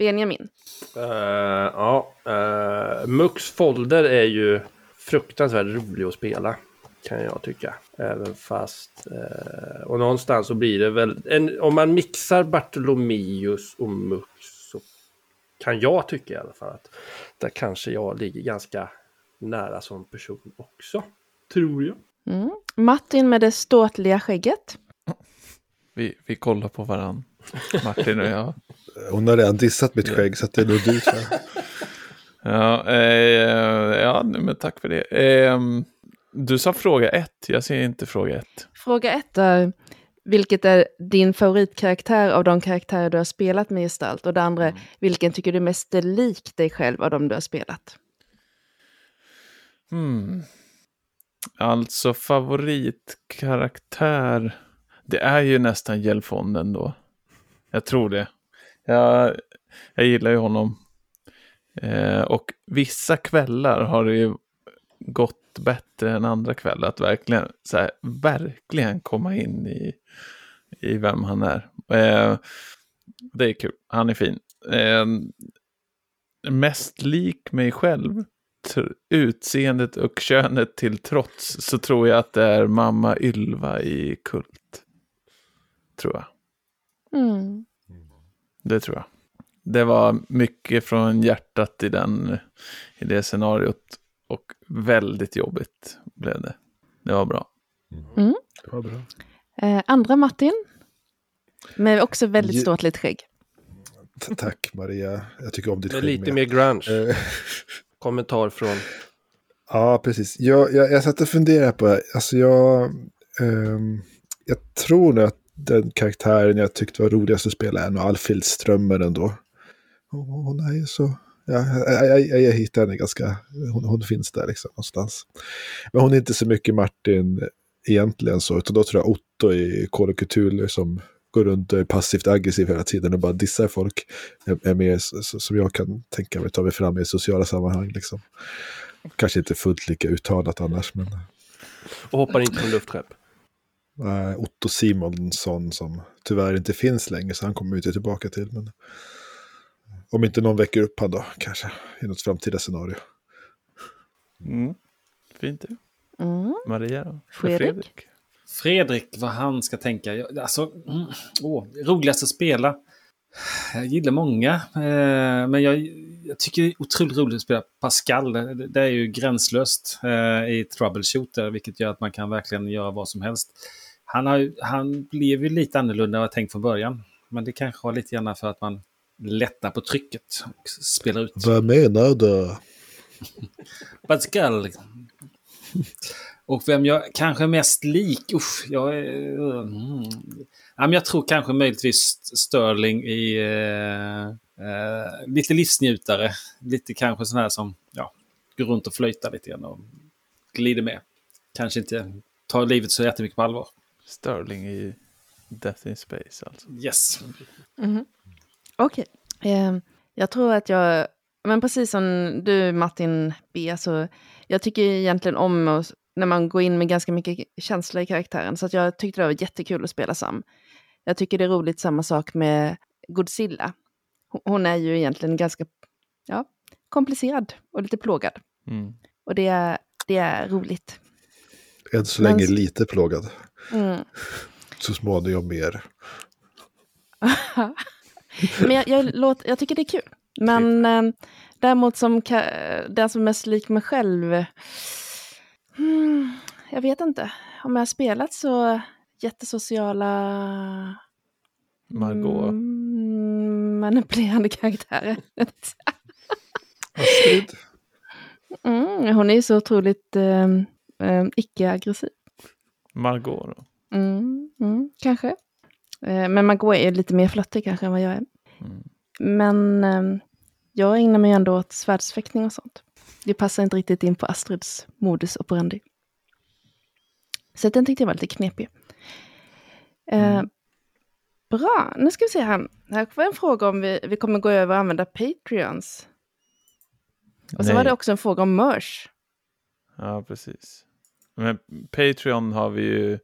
Benjamin. Eh, ja, uh, Mux Folder är ju fruktansvärt rolig att spela. Kan jag tycka. Även fast... eh, och någonstans så blir det väl... En, om man mixar Bartolomeus och Mux så kan jag tycka i alla fall att där kanske jag ligger ganska nära som person också. Tror jag. Mm. Martin med det ståtliga skägget. Vi, vi kollar på varann. Martin och jag. Hon har redan dissat mitt skägg så att det är nog du tror jag. Ja, eh, ja men tack för det. Eh, du sa fråga ett, jag ser inte fråga ett. Fråga ett är, vilket är din favoritkaraktär av de karaktärer du har spelat med gestalt? Och det andra är, vilken tycker du mest är lik dig själv av de du har spelat? Hmm. Alltså favoritkaraktär. Det är ju nästan Gelfonden då. Jag tror det. Jag, jag gillar ju honom. Eh, och vissa kvällar har det ju gått bättre än andra kvällar. Att verkligen, så här, verkligen komma in i, i vem han är. Eh, det är kul. Han är fin. Eh, mest lik mig själv utseendet och könet till trots så tror jag att det är mamma Ylva i Kult. Tror jag. Mm. Det tror jag. Det var mycket från hjärtat i, den, i det scenariot. Och väldigt jobbigt blev det. Det var bra. Det var bra. Eh, andra Martin. Med också väldigt Ju- ståtligt skägg. Tack Maria, jag tycker om ditt skägg lite med. mer grunge. Eh, Kommentar från... Ja, precis. Jag, jag, jag satt och funderade på det. Alltså jag, ehm, jag tror nog att den karaktären jag tyckte var roligast att spela är nog Alfhild Strömmer ändå. Hon, är ju så... Ja, jag, jag, jag, hittar henne ganska... Hon, hon finns där liksom någonstans. Men hon är inte så mycket Martin egentligen så, utan då tror jag Otto i Call of Cthulhu som går runt och är passivt aggressiv hela tiden och bara dissar folk. Är, är mer som jag kan tänka mig ta mig fram i sociala sammanhang liksom. Kanske inte fullt lika uttalat annars, men Och hoppar inte från luftskepp äh, Otto Simonsson som tyvärr inte finns längre, så han kommer vi inte tillbaka till. Men om inte någon väcker upp han då, kanske i något framtida scenario. Mm. Fint det. Mm. Maria då? Fredrik? Fredrik, vad han ska tänka. Alltså, mm, åh, roligast att spela. Jag gillar många, eh, men jag, jag tycker det är otroligt roligt att spela Pascal. Det, det är ju gränslöst eh, i troubleshooter, vilket gör att man kan verkligen göra vad som helst. Han, har, han blev ju lite annorlunda än vad jag tänkt från början. Men det kanske var lite grann för att man lättar på trycket och spelar ut. Vad menar du? [LAUGHS] Pascal. Och vem jag kanske är mest lik? Usch, jag är... Mm. Ja, jag tror kanske möjligtvis Sterling i eh, eh, lite livsnjutare. Lite kanske sån här som ja, går runt och flöjtar lite grann och glider med. Kanske inte tar livet så jättemycket på allvar. Sterling i Death in Space alltså. Yes. Mhm. Okej. Eh, jag tror att jag, men precis som du Martin B, så jag tycker egentligen om att, när man går in med ganska mycket känsla i karaktären. Så att jag tyckte det var jättekul att spela Sam. Jag tycker det är roligt samma sak med Godzilla. Hon- är ju egentligen ganska ja, komplicerad och lite plågad. Mm. Och det är, det är roligt. Än så Men- länge lite plågad. Mm. [LAUGHS] Så småningom mer. [LAUGHS] Men jag, jag, låt, jag tycker det är kul. Men eh, däremot som den som är mest lik mig själv. Hmm, jag vet inte. Om jag har spelat så jättesociala Margot. mm, manipulerande karaktärer. [LAUGHS] Astrid? Mm, hon är ju så otroligt eh, eh, icke-aggressiv. Margot då. Mm, mm, kanske. Eh, men Margot är lite mer flörtig kanske än vad jag är. Mm. Men eh, jag ägnar mig ändå åt svärdsfäktning och sånt. Det passar inte riktigt in på Astrids modus operandi. Så den tyckte jag var lite knepig. Eh, Bra, nu ska vi se här. Här var en fråga om vi, vi kommer gå över och använda Patreons. Och så Nej. var det också en fråga om merch. Ja, precis. Men Patreon har vi ju...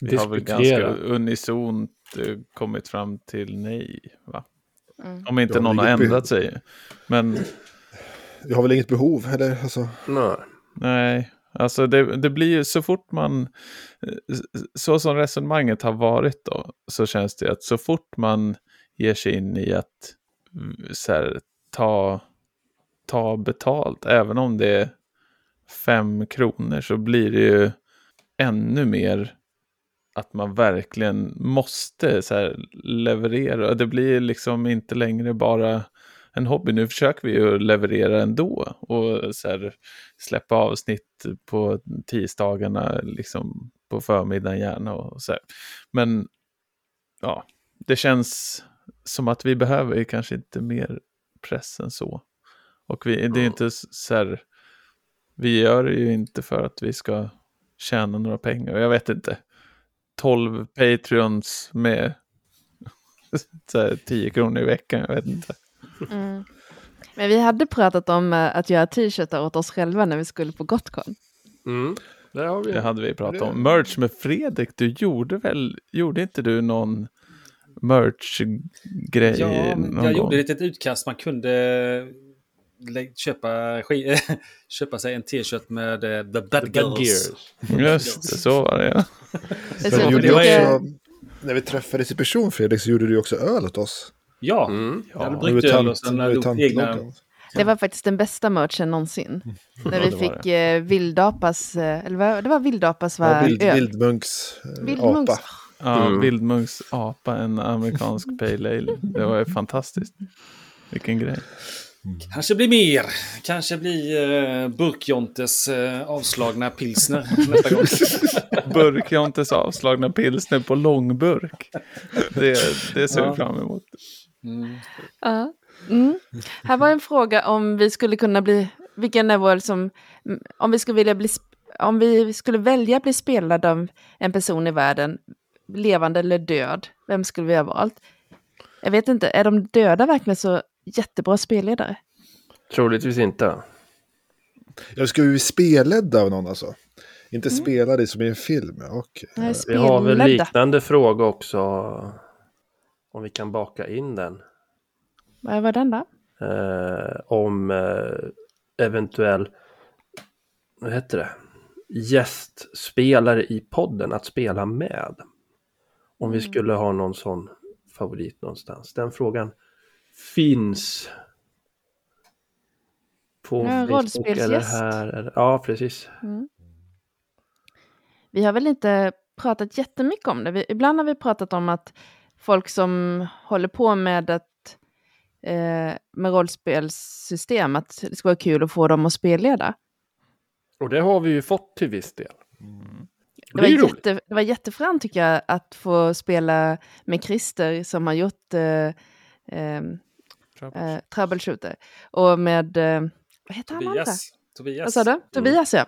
Vi har väl ganska unisont eh, kommit fram till nej, va? Mm. Om inte någon har ändrat sig. Men Jag har väl inget behov, eller? Alltså, Nej. nej, alltså det, det blir ju så fort man... Så som resonemanget har varit då, så känns det att så fort man ger sig in i att mm, så här, ta, ta betalt, även om det är fem kronor, så blir det ju ännu mer att man verkligen måste så leverera. Det blir liksom inte längre bara en hobby. Nu försöker vi ju leverera ändå och så släppa avsnitt på tisdagarna liksom på förmiddagen gärna. Och så här. Men ja, det känns som att vi behöver kanske inte mer press än så. Och vi, det är inte så här, vi gör det ju inte för att vi ska tjäna några pengar. Jag vet inte. 12 Patreons med [LAUGHS] så här, 10 kronor i veckan. Jag vet inte. Mm. Men vi hade pratat om eh, att göra t-shirtar åt oss själva när vi skulle på Gotcon. Mm. Vi Det hade vi pratat Det- om. Merch med Fredrik, du gjorde väl, gjorde inte du någon merch-grej Ja, någon jag gång? gjorde ett litet utkast. Man kunde köpa, [LAUGHS] köpa sig en t-shirt med eh, The Bad Bad Girls. Gears. [LAUGHS] Just det, så var det ja. Men gjorde också, när vi träffades i person Fredrik så gjorde du också öl åt oss. Ja, Mm. jag hade bryggt öl och sen hade gjort egna... Det var faktiskt den bästa merchen någonsin. [LAUGHS] När vi det fick eh, Vildapas, eh, eller vad, det var Vildapas va? Ja, vild, öl. vildmunks eh, Vildmunks. apa. ja Mm. Vildmunks apa, en amerikansk pale ale. Det var ju fantastiskt. Vilken grej. Kanske blir mer. Kanske blir uh, Burkjontes eh, avslagna pilsner [LAUGHS] nästa gång. [LAUGHS] Burkjontes avslagna pilsner på långburk. Det, det ser vi Ja. fram emot. Mm. Ja. Mm. Här var en fråga om vi skulle kunna bli, vilken är vår som, mm, om vi skulle vilja bli, om vi skulle välja att bli spelad av en person i världen, levande eller död, vem skulle vi ha valt? Jag vet inte, är de döda verkligen så jättebra spelledare? Troligtvis inte. Jag ska ju bli spelledda av någon alltså. Inte spelade som i en film. Okej. Nej, Vi har väl liknande fråga också. Om vi kan baka in den. Vad var den då? Eh, om eh, eventuell, vad heter det? Gästspelare i podden att spela med. Om vi skulle ha någon sån favorit någonstans. Den frågan finns på Ja, Facebook eller här. Ja, precis. Vi har väl inte pratat jättemycket om det. Vi, ibland har vi pratat om att folk som håller på med ett eh, med rollspelssystem, att det ska vara kul att få dem att spelleda. Och det har vi ju fått till viss del. Det var, jätte, det var jättefränt tycker jag att få spela med Christer som har gjort eh, eh, eh, Troubleshooter. Och med, eh, vad heter han andra? Tobias. Tobias. Vad sa du? Tobias ja.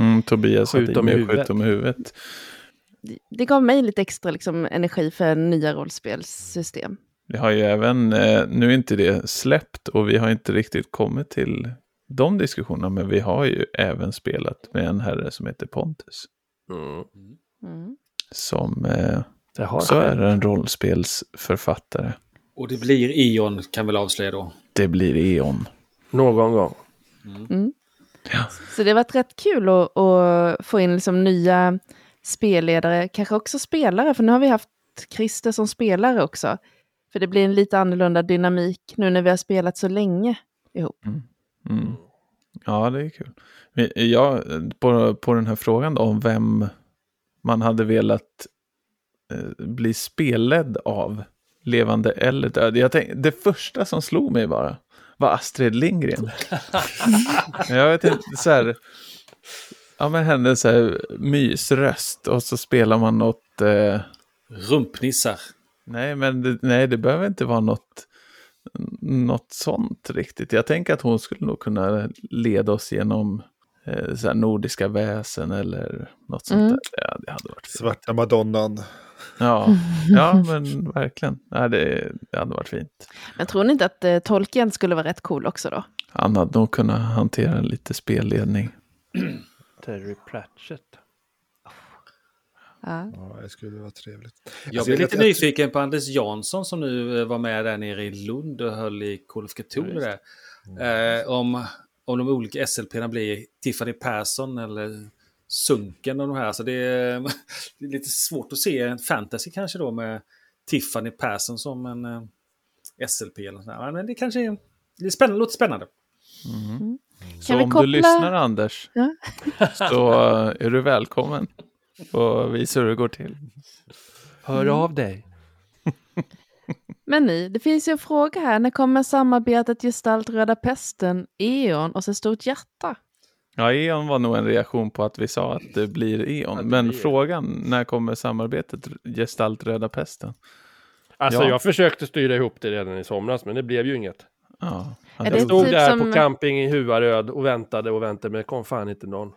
Mm, Tobias Skjut med huvudet. skjut huvudet. Det- gav mig lite extra liksom, energi för nya rollspelssystem. Vi har ju även, eh, nu är inte det släppt och vi har inte riktigt kommit till de diskussionerna, men vi har ju även spelat med en herre som heter Pontus. Mm. Mm. Som eh, Det har också är en rollspelsförfattare. Och det blir Ion kan väl avslöja då. Det blir E.ON. Någon gång. Mm. Ja. Så det har varit rätt kul att, att få in liksom nya spelledare, kanske också spelare, för nu har vi haft Christer som spelare också. För det blir en lite annorlunda dynamik nu när vi har spelat så länge ihop. Mm. Ja, det är kul. Jag, på, på den här frågan då, om vem man hade velat eh, bli spelledd av, levande eller död. Jag tänkte, det första som slog mig bara var Astrid Lindgren. [LAUGHS] jag vet inte, så här, ja men hennes så här, mysröst och så spelar man något, eh, Rumpnissar. nej men det, nej, det behöver inte vara något, något sånt riktigt. Jag tänker att hon skulle nog kunna leda oss genom eh, så här nordiska väsen eller något sånt Mm. där. Ja, det hade varit fint. Svarta madonnan. Ja, [LAUGHS] ja men verkligen. Ja, det, det hade varit fint. Men tror ni inte att eh, Tolkien skulle vara rätt cool också då? Han hade nog kunnat hantera lite spelledning. [CLEARS THROAT] Terry Pratchett. Ja. Ja, det skulle vara trevligt. Jag Alltså, blev jag- lite jag- nyfiken på Anders Jansson som nu eh, var med där nere i Lund och höll i Cthulhu där. Eh, om, om de olika SLP-erna blir Tiffany Persson eller Sunken och de här. Så det är, [LAUGHS] det är lite svårt att se en fantasy kanske då med Tiffany Persson som en eh, SLP. Eller så där. Men det kanske är, det är spännande, låter spännande. Så vi om koppla- du lyssnar Anders, Ja. så eh, är du välkommen. Och visa hur det går till. Hör av dig. [LAUGHS] Men ni, det finns ju en fråga här. När kommer samarbetet Gestalt Röda Pesten, E.ON och så stort hjärta? Ja, E.ON var nog en reaktion på att vi sa att det blir E.ON. Men frågan, när kommer samarbetet Gestalt Röda Pesten? Alltså Ja. jag försökte styra ihop det redan i somras, men det blev ju inget. Ja, det Jag stod typ där som- på camping i Huaröd och väntade och väntade, men det kom fan inte någon.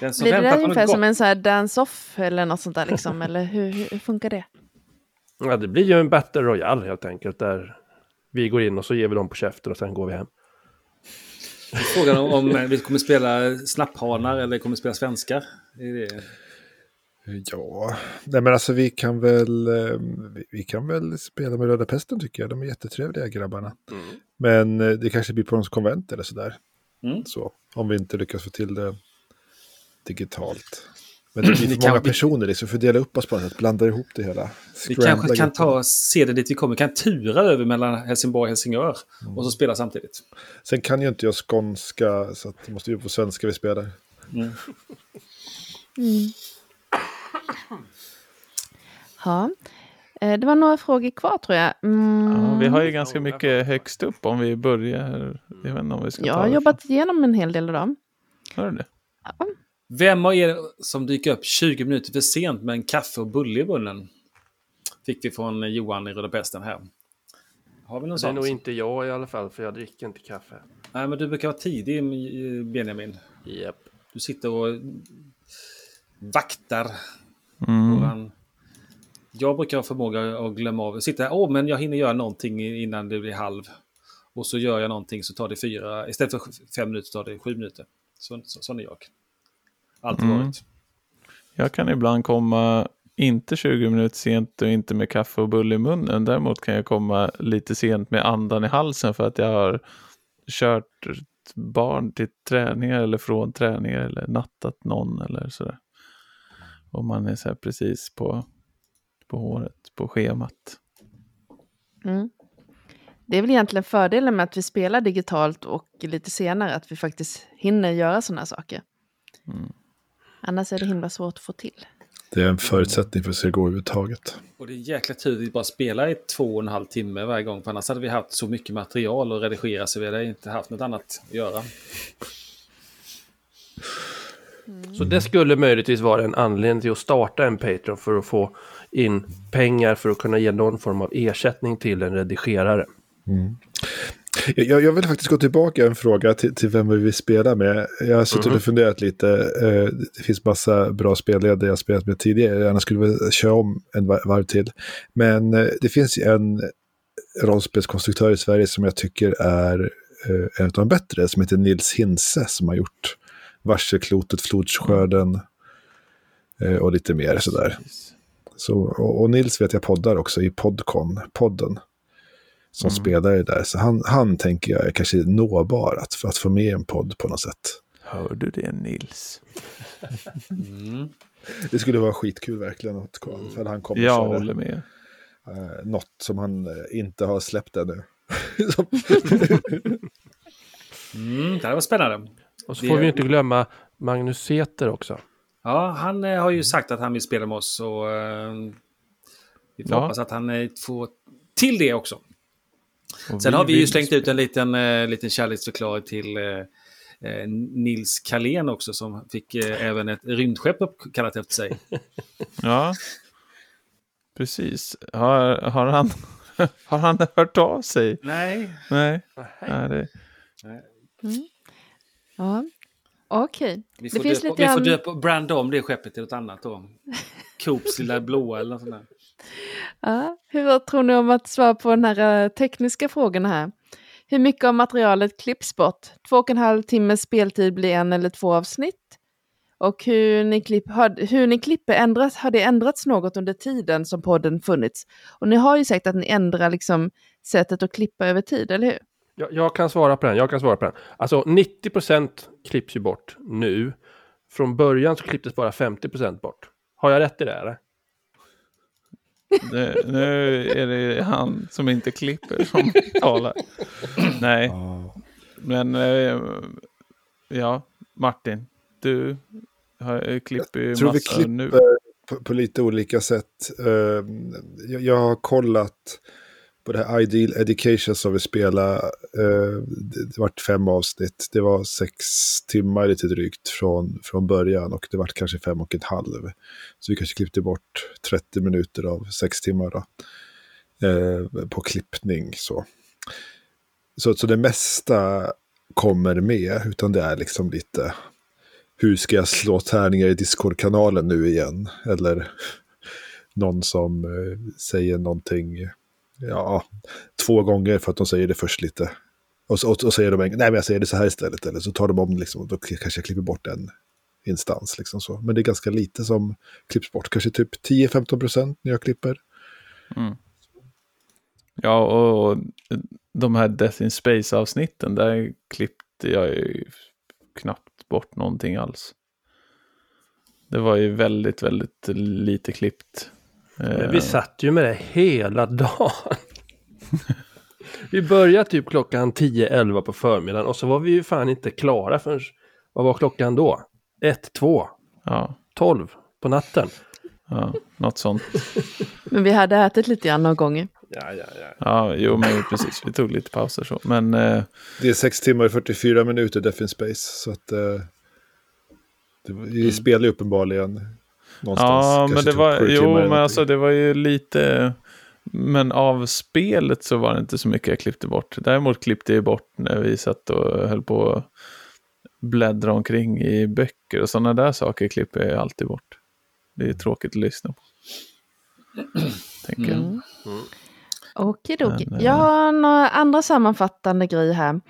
Den som Blir det där ungefär som en så här dance-off eller något sånt där liksom? eller hur, hur, hur funkar det? Ja, det blir ju en battle royale helt enkelt, där vi går in och så ger vi dem på käften och sen går vi hem. Frågan om, om vi kommer spela snapphanar eller kommer spela svenskar. Det är det. Ja, nej men alltså vi kan väl, eh, vi- kan väl spela med Röda Pesten tycker jag. De är jättetrevliga grabbarna. Men eh, det kanske blir på någons konvent eller sådär. Mm. Så, om vi inte lyckas få till det digitalt. Men det [CLEARS THROAT] blir Vi för många vi- personer, så vi får dela upp oss på något sätt, blanda ihop det hela. Vi Scrambla kanske kan ta se det dit vi kommer. Vi kan tura över mellan Helsingborg och Helsingör. Och så spela samtidigt. Sen kan ju inte jag skånska, så att det måste ju på svenska vi spelar. Mm. Ja. Eh, Det var några frågor kvar tror jag. Mm. ja, vi har ju ganska mycket högst upp om vi börjar. Jag vet inte om vi ska Jag har jobbat igenom en hel del av dem. Hör du det? Vem av er som dyker upp 20 minuter för sent med en kaffe och bulle i munnen? Fick vi från Johan i Röda Pesten här. Har vi någon Det är sån? nog inte jag i alla fall, för jag dricker inte kaffe. Nej, men du brukar vara tidig, eh, Benjamin. Japp. Du sitter och vaktar Mm. våran... Jag brukar ha förmåga att glömma av. Sitta här, åh, men jag hinner göra någonting innan det blir halv. Och så gör jag någonting så tar det fyra, istället för fem minuter tar det sju minuter. Så, så, sån är jag. Alltid Mm. varit. Jag kan ibland komma inte 20 minuter sent och inte med kaffe och bulle i munnen. Däremot kan jag komma lite sent med andan i halsen för att jag har kört barn till träningar eller från träningar eller nattat någon eller sådär. Och man är så här precis på, på håret, på schemat. Mm. Det är väl egentligen fördelen med att vi spelar digitalt och lite senare, att vi faktiskt hinner göra sådana saker. Mm. Annars är det himla svårt att få till. Det är en förutsättning för att det ska gå överhuvudtaget. Och det är jäkla tur att vi bara spelar i två och en halv timme varje gång. För annars hade vi haft så mycket material att redigera så vi hade inte haft något annat att göra. Så det skulle möjligtvis vara en anledning till att starta en Patreon för att få in pengar för att kunna ge någon form av ersättning till en redigerare. Jag, jag vill faktiskt gå tillbaka en fråga till, till vem vi vill spela med. Jag har suttit och funderat lite. Eh, det finns massa bra spelledare jag spelat med tidigare. Jag gärna skulle vilja köra om en var- varv till. Men eh, det finns en rollspelskonstruktör i Sverige som jag tycker är eh, en av de bättre. Som heter Nils Hinse som har gjort Varselklotet, Flodskörden och lite mer sådär. Så, och, och Nils vet jag poddar också i Podcon, podden. Som spelare där. Så han, han tänker jag är kanske nåbar att, för att få med en podd på något sätt. Hör du det Nils? Det skulle vara skitkul verkligen. Att, komma- för han kommer Jag köra håller med. eh, något som han eh, inte har släppt ännu. Mm, det här var spännande. Och så Det- får vi inte glömma Magnus Säter också. Ja, han eh, har ju sagt att han vill spela med oss. Och, eh, vi får Ja. hoppas att han eh, får till det också. Och Sen har vi ju slängt ut en liten, eh, liten kärleksförklaring till eh, eh, Nils Kalén också som fick eh, även ett rymdskepp uppkallat efter sig. [LAUGHS] Ja, precis. Har, har, han, [LAUGHS] har han hört av sig? Nej. Nej. Nej det, Ja, okej. Vi Det får, finns döpa, lite vi får grann- döpa, branda om det skeppet till något annat då. Coops lilla blåa eller något sånt där. Ja, hur tror ni om att svara på den här eh, tekniska frågan här? Hur mycket av materialet klipps bort? Två och en halv timmes speltid blir en eller två avsnitt. Och hur ni, klipp, har, hur ni klipper ändras, har det ändrats något under tiden som podden funnits? Och ni har ju sagt att ni ändrar liksom sättet att klippa över tid, eller hur? Jag, jag kan svara på den, jag kan svara på den. Alltså 90% klipps ju bort nu. Från början så klipptes bara 50% bort. Har jag rätt i det eller? Det, nu är det han som inte klipper som talar. Nej, men eh, ja, Martin, du har, klipper ju tror vi klipper nu. på, på lite olika sätt. Eh, jag, jag har kollat på det här Ideal Education som vi spelade. eh, det, vart fem avsnitt. Det var sex timmar lite drygt från, från början och det vart kanske fem och en halv. Så vi kanske klippte bort 30 minuter av sex timmar då, eh, på klippning. Så. Så, så det mesta kommer med, utan det är liksom lite hur ska jag slå tärningar i Discord-kanalen nu igen? Eller [LAUGHS] någon som eh, säger någonting, ja, två gånger för att de säger det först lite. Och så och, och säger de, en- nej men jag säger det så här istället. Eller så tar de om det liksom, och då kanske jag klipper bort en instans. Liksom så. Men det är ganska lite som klipps bort, kanske typ 10-15 procent när jag klipper. Mm. Ja, och de här Death in Space-avsnitten, där klippte jag ju knappt bort någonting alls. Det var ju väldigt, väldigt lite klippt. Men Eh, vi satt ju med det hela dagen. [LAUGHS] vi började typ klockan 10-11 på förmiddagen och så var vi ju fan inte klara förrän, vad var klockan då? 1, 2, Ja, 12 på natten. ja, något sånt. [LAUGHS] Men vi hade ätit lite grann några gånger. Ja, ja, ja. Ja, jo, men precis. Vi tog lite pauser så. Men eh, Det är 6 timmar och 44 minuter Death in Space. Så att eh, det, vi spelar ju uppenbarligen någonstans. ja, men det typ var, jo, men alltså det var ju lite, men av spelet så var det inte så mycket jag klippte bort. Däremot klippte jag bort när vi satt och höll på att bläddra omkring i böcker och sådana där saker klipper jag alltid bort. Det är tråkigt att lyssna på. [CLEARS THROAT] Tänker jag. Mm. Men, eh, Jag har några andra sammanfattande grejer här.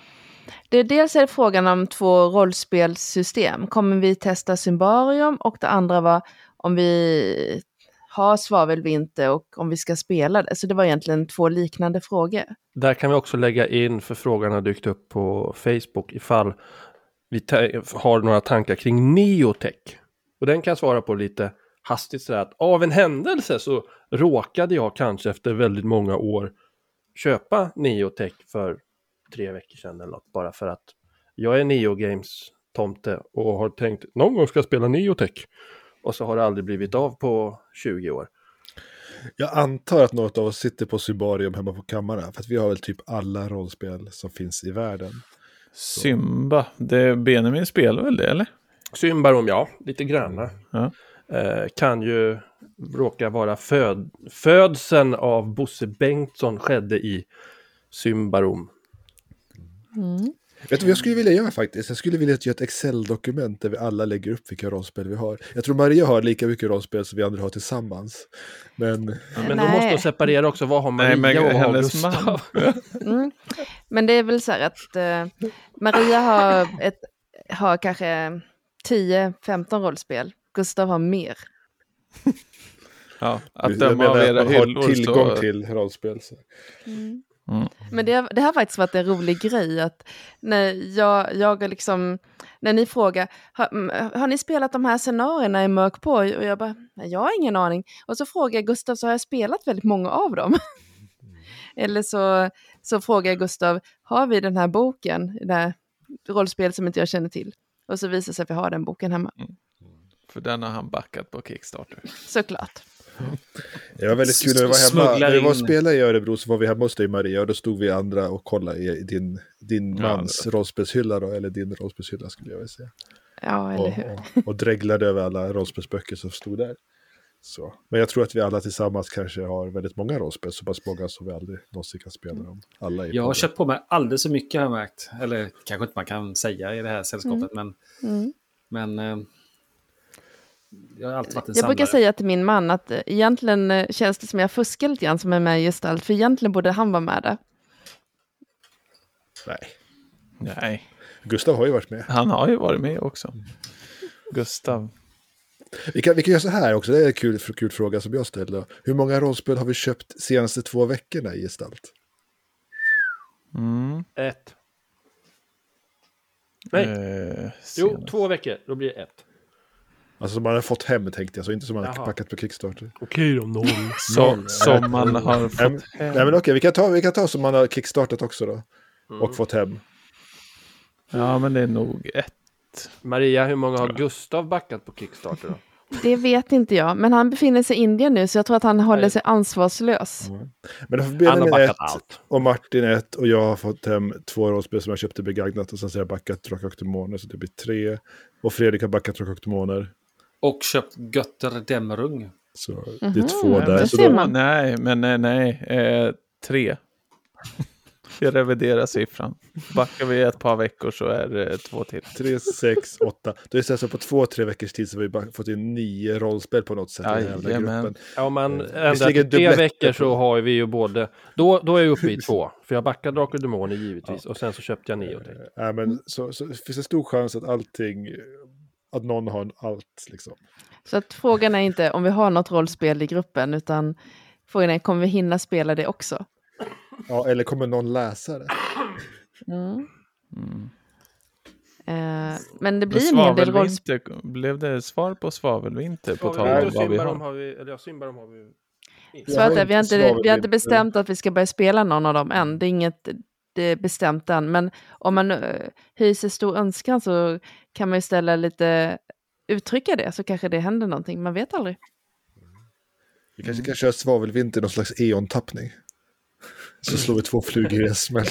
Det är dels är det frågan om två rollspelssystem. Kommer vi testa Symbarium? Och det andra var om vi har svavelvinter och om vi ska spela det. Så det var egentligen två liknande frågor. Där kan vi också lägga in, för frågan har dykt upp på Facebook, ifall vi har några tankar kring neotech. Och den kan jag svara på lite hastigt sådär att av en händelse så råkade jag kanske efter väldigt många år köpa neotech för tre veckor sedan eller något. Bara för att jag är neogames tomte och har tänkt någon gång ska jag spela neotech. Och så har det aldrig blivit av på 20 år. Jag antar att något av oss sitter på Sybarium hemma på kammaren. För att vi har väl typ alla rollspel som finns i världen. Symba, det Benjamin spelar väl det eller? Symbarom, ja, lite granna. Ja. Eh, kan ju råka vara föd födseln av Bosse Bengtsson skedde i Symbarom. Mm. Vet du vad jag skulle vilja göra faktiskt? Jag skulle vilja göra ett Excel-dokument där vi alla lägger upp vilka rollspel vi har. Jag tror Maria har lika mycket rollspel som vi andra har tillsammans. Men Men då måste de separera också, vad har Maria Nej, men och vad har Gustav? man. [LAUGHS] Mm. Men det är väl så här att eh, Maria har, ett, har kanske 10-15 rollspel. Gustav har mer. Ja, jag att döma av menar era att man har hyllor tillgång så... till rollspel. Så. Mm. Men det, det har faktiskt varit en rolig grej att när jag, jag liksom, när ni frågar, har, mm, har ni spelat de här scenarierna i Mörkborg? Och jag bara, "Nej, jag har ingen aning. Och så frågar jag Gustav, så har jag spelat väldigt många av dem. [LAUGHS] Eller så, så frågar jag Gustav, har vi den här boken, det här rollspel som inte jag känner till? Och så visar det sig att vi har den boken hemma, För den har han backat på Kickstarter. såklart. Det var väldigt kul när vi var hemma. Vi var och spelade i Örebro så var vi hemma hos dig Maria och då stod vi andra och kollade i din, din Ja, mans rollspelshylla då, eller din rollspelshylla skulle jag vilja säga. Ja, eller Och, hur? och, och dreglade över alla rollspelsböcker som stod där. Så. Men jag tror att vi alla tillsammans kanske har väldigt många rollspel, så pass många som vi aldrig någonsin kan spela dem. Alla Jag har det. köpt på mig alldeles för mycket har jag märkt. Eller kanske inte man kan säga i det här sällskapet, men, Mm. men eh, jag har alltid varit en Jag samlare. brukar säga till min man att eh, egentligen eh, känns det som jag fuskar lite grann som är med i Gestalt, för egentligen borde han vara med där. Nej. Nej, Gustav har ju varit med. han har ju varit med också. Gustav. Vi kan, vi kan göra så här också, det är en kul, kul fråga som jag ställde. Hur många rollspel har vi köpt senaste två veckorna i gestalt? Mm. Ett. Nej, Eh, jo, två veckor, då blir det ett. Alltså som man har fått hem tänkte jag, så inte som man har packat på Kickstarter. Okej då, noll. [LAUGHS] Så, som man har Nej, fått men- hem. Nej men okej, vi kan ta, vi kan ta som man har kickstartat också då. Mm. Och fått hem. Ja, men det är nog ett. Maria, hur många har Gustav backat på Kickstarter då? Det vet inte jag, men han befinner sig i Indien nu, så jag tror att han håller sig ansvarslös. Men då får Han har Benjamin backat ett allt. och Martin ett och jag har fått hem två rollspel som jag köpte begagnat och sen så har jag backat Drakar och Demoner så det blir tre. Och Fredrik har backat Drakar och Demoner. Och köpt Götter Dämmerung. Så det Mhm, är två där. Så då, man. Nej, men nej, nej. Eh, tre. [LAUGHS] Jag reviderar siffran. Backar vi ett par veckor så är det två till. tre, sex, åtta. Då är det så på två, tre veckors tid så har vi fått in nio rollspel på något sätt i den här gruppen. Ja, man Eh, till tre veckor på- så har vi ju både... Då, då är jag uppe i två. För jag backade Drakar och Demoner givetvis. Och sen så köpte jag nio till. Nej, men så, så finns det stor chans att allting, att någon har allt liksom. Så att frågan är inte om vi har något rollspel i gruppen, utan frågan är kommer vi hinna spela det också? Ja, eller kommer någon läsa det? Mm. Mm. Eh, men det Men blir en hel del rollspel. Blev det svar på svavelvinter på tal om vad vi har? har vi... Eller ja, har vi... Så har att vi, har inte vi har inte bestämt att vi ska börja spela någon av dem än. Det är inget det är bestämt än. Men om man uh, hyser stor önskan så kan man ju ställa lite, uttrycka det så kanske det händer någonting. Man vet aldrig. Vi kanske kan köra svavelvinter, någon slags eon-tappning. Så slår vi två flugor i en smäll.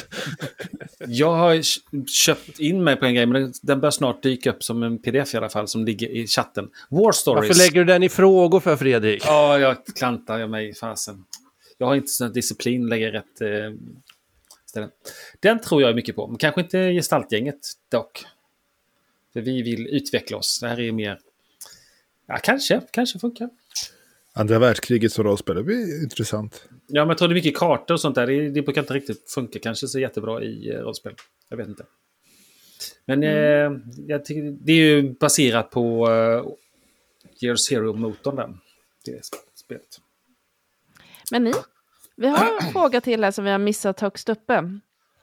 Jag har köpt in mig på en grej, men den- bör snart dyka upp som en pdf i alla fall, som ligger i chatten. War Stories. Varför lägger du den i frågor för Fredrik? Ja, jag klantar jag mig i fasen. Jag har inte sån disciplin, lägger rätt eh, ställen. Den tror jag mycket på, men kanske inte gestaltgänget dock. För vi vill utveckla oss. Det här är mer... Ja, kanske. Kanske funkar. Andra världskriget som rollspel, det blir intressant. Ja, men jag tror det är mycket kartor och sånt där. Det, det brukar inte riktigt funka kanske så jättebra i eh, rollspel. Jag vet inte. Men eh, jag tycker, det är ju baserat på eh, Year Zero-motorn. Det spelet. Men ni, vi har en [CLEARS THROAT] fråga till här som vi har missat högst uppe.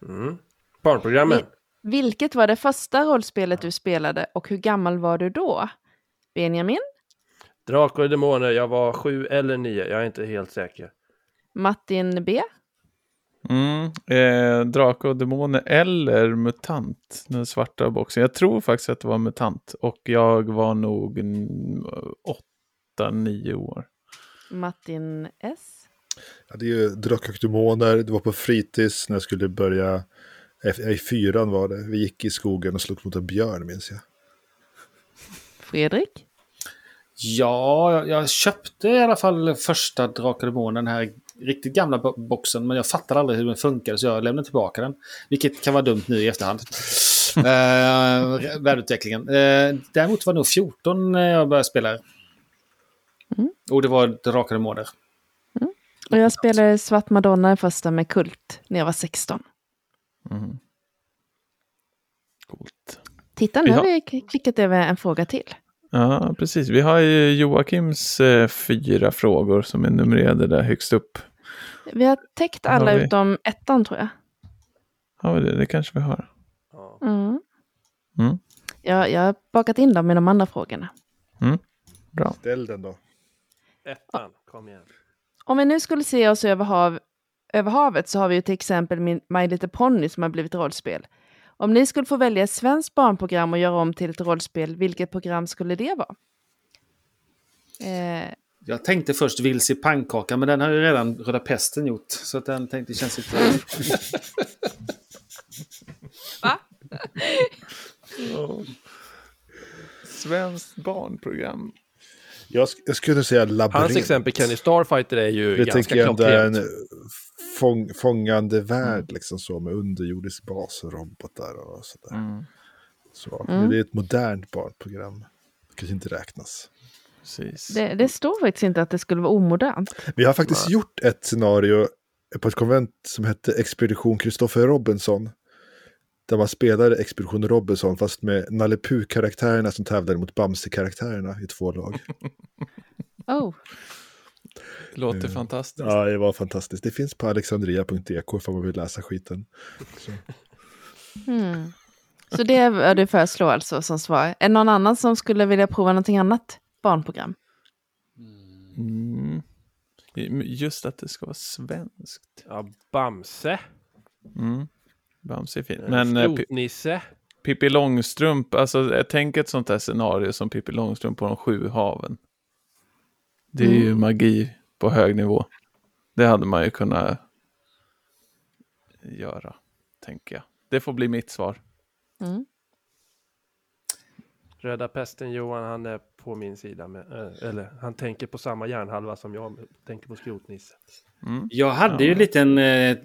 Mm. Barnprogrammen. Vilket var det första rollspelet du spelade och hur gammal var du då? Benjamin, Drakar och Demoner, jag var sju eller nio. Jag är inte helt säker. Martin B, Mm, eh, Drake och Demoner eller MUTANT, den svarta boxen. Jag tror faktiskt att det var MUTANT och jag var nog åtta, nio år. Martin S. Ja, det är ju Drakar och Demoner, det var på fritids när jag skulle börja, i fyran var det. Vi gick i skogen och slogs mot en björn minns jag. Fredrik? Ja, jag, jag köpte i alla fall första Drakar och den här riktigt gamla bo- boxen. Men jag fattade aldrig hur den funkade så jag lämnade tillbaka den. Vilket kan vara dumt nu i efterhand. [LAUGHS] eh, världeutvecklingen. Eh, däremot var det nog 14 när jag började spela. Och det var Drakar och Demoner. Och jag spelade Svart Madonna första med Kult när jag var 16. Mm. Coolt. Titta, nu Vi har har- vi klickat över en fråga till. Ja, precis. Vi har ju Joakims eh, fyra frågor som är numrerade där högst upp. Vi har täckt Har alla vi? utom ettan tror jag. Har vi det? Det kanske vi har. Ja. Mm. Mm. Jag, jag har bakat in dem i de andra frågorna. Bra. Ställ den då. Ettan, kom igen. Om vi nu skulle se oss över, hav, över havet så har vi ju till exempel min My Little Pony som har blivit rollspel. Om ni skulle få välja ett svenskt barnprogram och göra om till ett rollspel, vilket program skulle det vara? Eh, Jag tänkte först Vilse i pannkaka, men den har ju redan Röda Pesten gjort. Så att den tänkte känns lite... va? [LAUGHS] Svenskt barnprogram. Jag, sk- jag skulle säga labyrint. Hans exempel Kenny Starfighter är ju Det ganska jag ändå är en klockrent. fång, fångande värld, liksom så, med underjordisk bas och robotar och sådär. Mm. Så, Mm. Det är ett modernt barnprogram. Det kanske inte räknas. Det, det står faktiskt inte att det skulle vara omodernt. Vi har faktiskt gjort ett scenario på ett konvent som hette Expedition Christopher Robinson. Där man spelade Expedition Robinson fast med Nalle Puh-karaktärerna som tävlade mot Bamse-karaktärerna i två lag. [LAUGHS] Oh, Låter Eh, fantastiskt. Ja, det var fantastiskt. Det finns på alexandria.dk ifall man vill läsa skiten. Så. hmm. Så det är du föreslår alltså som svar. Är det någon annan som skulle vilja prova någonting annat barnprogram? Mm. Just att det ska vara svenskt. Ja, Bamse. Mm. Bamse är. Men eh, Pi- Skrotnisse. Pippi Långstrump, alltså jag tänker ett sånt här scenario som Pippi Långstrump på de sju haven. Det är ju Mm. magi på hög nivå. Det hade man ju kunnat göra, tänker jag. Det får bli mitt svar. Mm. Röda pesten Johan, han är på min sida. Med, eh, eller han tänker på samma hjärnhalva som jag tänker på skrotnisse. Mm. Jag hade Ja. ju en liten eh,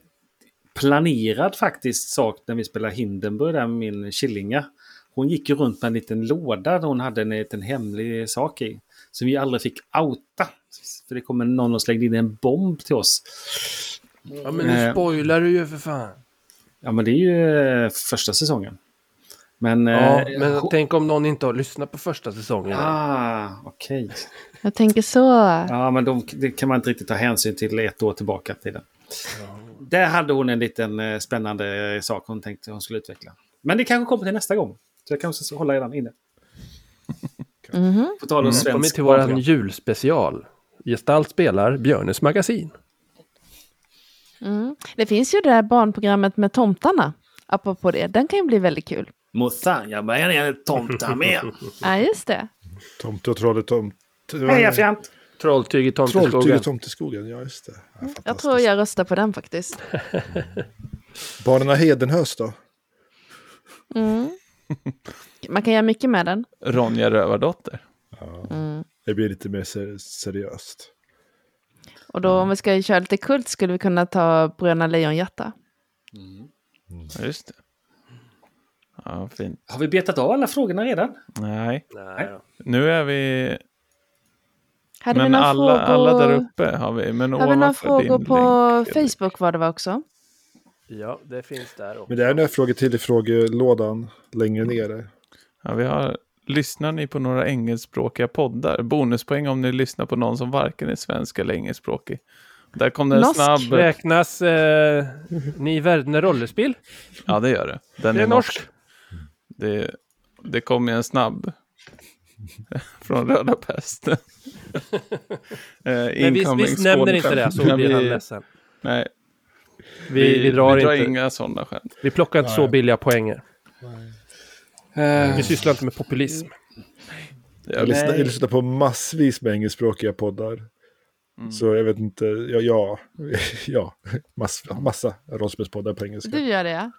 planerad faktiskt sak när vi spelade Hindenburg där med min Killinga. Hon gick ju runt med en liten låda där hon hade en liten hemlig sak i. Som vi aldrig fick outa. För det kommer någon och slängde in en bomb till oss. Ja, men nu Eh. spoilar du ju för fan. Ja men det är ju eh, första säsongen. Men... Ja, eh, men ho- tänk om någon inte har lyssnat på första säsongen. Ah, okej. Jag tänker så. Ja, men de, det kan man inte riktigt ta hänsyn till ett år tillbaka i tiden. Där hade hon en liten eh, spännande eh, sak hon tänkte hon skulle utveckla. Men det kanske kommer till nästa gång. Så jag kanske hålla redan inne. [LAUGHS] Mhm. På tal om Mm. svensk Välkommen till våran barnprogram. julspecial. Gestalt spelar Björnes magasin. Mm. Det finns ju det där barnprogrammet med tomtarna. Apropå det, den kan ju bli väldigt kul. Morsan, jag börjar ner tomtar med. [LAUGHS] Ja, just det. Tomte och trollet tomt... Heja fjant! Trolltyg i Trolltyg tomteskogen. i tomteskogen, ja just det. Ja, Jag fantastiskt. tror jag röstar på den faktiskt. [LAUGHS] Barnen Hedenhös då? Mm. Man kan göra mycket med den. Ronja Rövardotter. Mm. Det blir lite mer ser seriöst. Och då om vi ska köra lite kult skulle vi kunna ta Bröderna Lejonhjärta. Ja, just det. Ja, fint. Har vi betat av alla frågorna redan? Nej, Nej, nu är vi... Hade vi men några alla, frågor, alla där uppe har vi. Men har vi några frågor på länk. Facebook var det va också? Ja, det finns där också. Men det är några frågor till i frågelådan längre ner. Ja, vi har... Lyssnar ni på några engelskspråkiga poddar? Bonuspoäng om ni lyssnar på någon som varken är svensk eller engelskspråkig. Där kom det en Norsk. snabb... Räknas eh, Ni Verdner rollespel? Ja, det gör det. Den Det är, är norsk. norsk. Det, det kom en snabb [LAUGHS] från Röda Pest. [LAUGHS] eh, Men vi, vi nämner inte det så blir han vi, ledsen. nej, Vi, vi, drar, inte, inga sådana skämt. vi plockar inte så Nej. billiga poänger. Eh, Vi sysslar inte med populism. Jag vi. lyssnar, Nej. jag lyssnar på massvis med engelskspråkiga poddar. Mm. Så jag vet inte, ja, ja, [LAUGHS] ja mass, massa rollspelspoddar på engelska. Du gör det ja.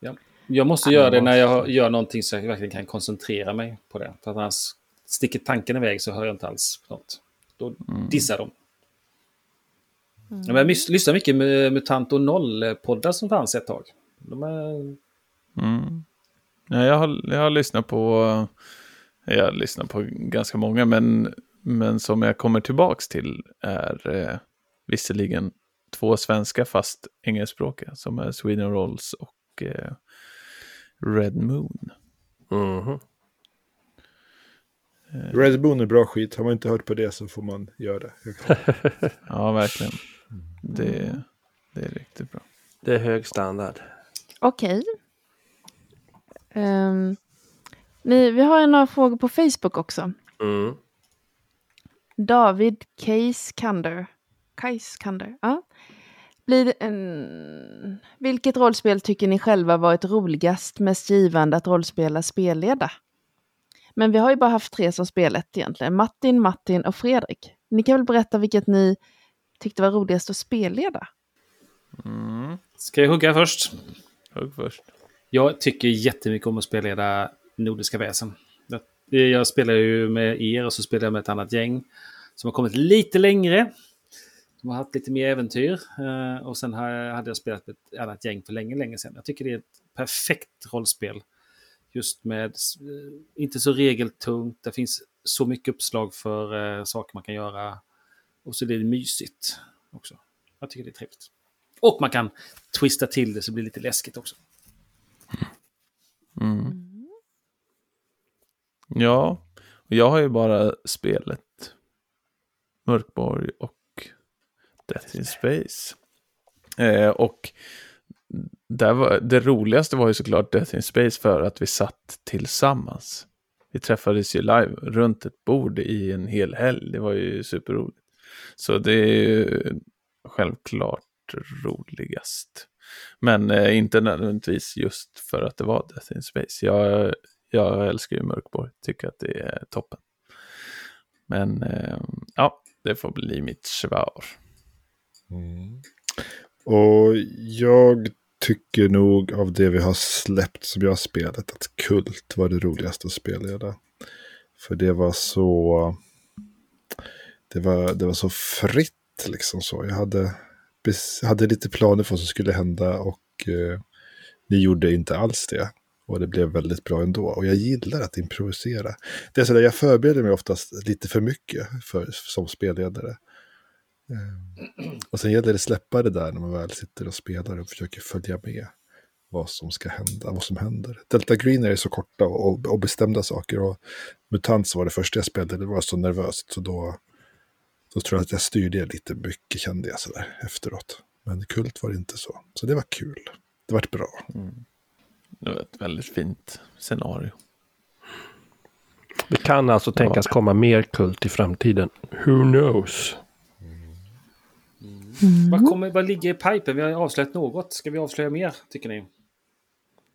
Ja. Jag måste göra det när jag gör någonting så jag verkligen kan koncentrera mig på det. För att annars sticker tanken iväg så hör jag inte alls något. Då dissar de. Men jag lyssnar mycket med Mutant och Noll-poddar som fanns ett tag. De är... Mm. Ja, jag, har, jag har lyssnat på, jag har lyssnat på ganska många, men, men som jag kommer tillbaks till är eh, visserligen två svenska fast engelskspråkiga, som är Sweden Rolls och eh, Red Moon. Mhm. Red Moon är bra skit. Har man inte hört på det så får man göra det. [LAUGHS] Ja, verkligen. Det, det är riktigt bra. Det är hög standard. Okej. Ehm, ni, vi har några frågor på Facebook också. Mm. David Keiskander. Keiskander, ja. Blir en... Vilket rollspel tycker ni själva varit roligast, mest givande att rollspela, spelleda? Men vi har ju bara haft tre som spelat egentligen. Martin, Martin och Fredrik. Ni kan väl berätta vilket ni tyckte var roligast att spelleda? Mm. Ska jag hugga först? Hugg först. Jag tycker jättemycket om att spelleda Nordiska väsen. Jag- Jag spelar ju med er och så spelar jag med ett annat gäng som har kommit lite längre. Som har haft lite mer äventyr. Eh, Och sen hade jag spelat ett annat gäng för länge, länge sedan. Jag tycker det är ett perfekt rollspel. Just med eh, inte så regeltungt. Det finns så mycket uppslag för eh, saker man kan göra. Och så är det mysigt också. Jag tycker det är trevligt. Och man kan twista till det så det blir lite läskigt också. Mm. Ja, och jag har ju bara spelet Mörkborg och Death in Space. Eh, och där var, det roligaste var ju såklart Death in Space för att vi satt tillsammans. Vi träffades ju live runt ett bord i en hel helg. Det var ju superroligt. Så det är ju självklart roligast. Men eh, inte nödvändigtvis just för att det var Death in Space. Jag, jag älskar ju Mörkborg, tycker att det är toppen. Men eh, ja, det får bli mitt svar. Och jag tycker nog av det vi har släppt som jag har spelat att Kult var det roligaste att spelleda. För det var så... Det var, det var så fritt liksom så. Jag hade, hade lite planer för vad som skulle hända och eh, ni gjorde inte alls det. Och det blev väldigt bra ändå. Och jag gillar att improvisera. Det är så där, jag förbereder mig oftast lite för mycket för, som spelledare. Och sen gäller det att släppa det där när man väl sitter och spelar och försöker följa med vad som ska hända, vad som händer. Delta Green är så korta och, och bestämda saker och Mutant var det första jag spelade, det var så nervöst så då, då tror jag att jag styrde lite mycket kände jag sådär efteråt. Men Kult var det inte så, så det var kul. Det vart bra. Det var ett väldigt fint scenario. Det kan alltså tänkas komma mer kult i framtiden. Who knows? Vad, kommer, vad ligger i pipen? Vi har avslöjat något. Ska vi avslöja mer, tycker ni?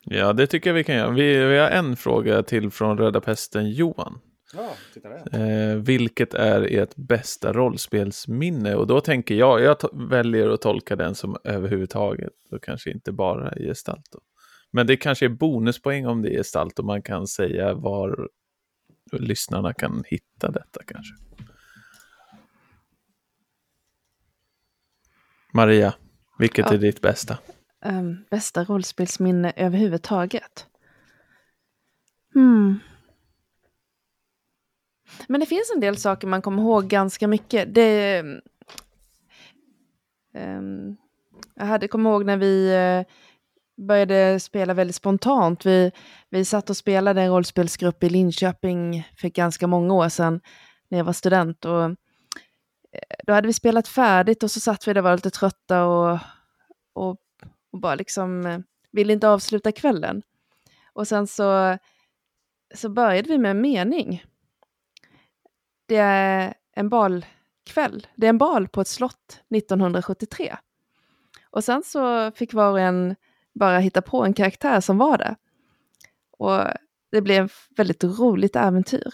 Ja, det tycker jag vi kan göra. Vi, vi har en fråga till från Röda Pesten Johan. Ja, titta där. Eh, vilket är ert bästa rollspelsminne? Och då tänker jag, jag väljer att tolka den som överhuvudtaget och kanske inte bara i gestalt. Då. Men det kanske är bonuspoäng om det är gestalt och man kan säga var lyssnarna kan hitta detta kanske. Maria, vilket Ja. är ditt bästa? Ehm, bästa rollspelsminne överhuvudtaget? Hmm. Men det finns en del saker man kommer ihåg ganska mycket. Det, ehm, jag hade kommer ihåg när vi eh, började spela väldigt spontant. Vi, vi satt och spelade en rollspelsgrupp i Linköping för ganska många år sedan när jag var student. Och, då hade vi spelat färdigt och så satt vi där och var lite trötta och, och och bara liksom eh, ville inte avsluta kvällen. Och sen så, så började vi med en mening. Det är en balkväll. Det är en bal på ett slott 1973. Och sen så fick var och en bara hitta på en karaktär som var det. Och det blev ett väldigt roligt äventyr.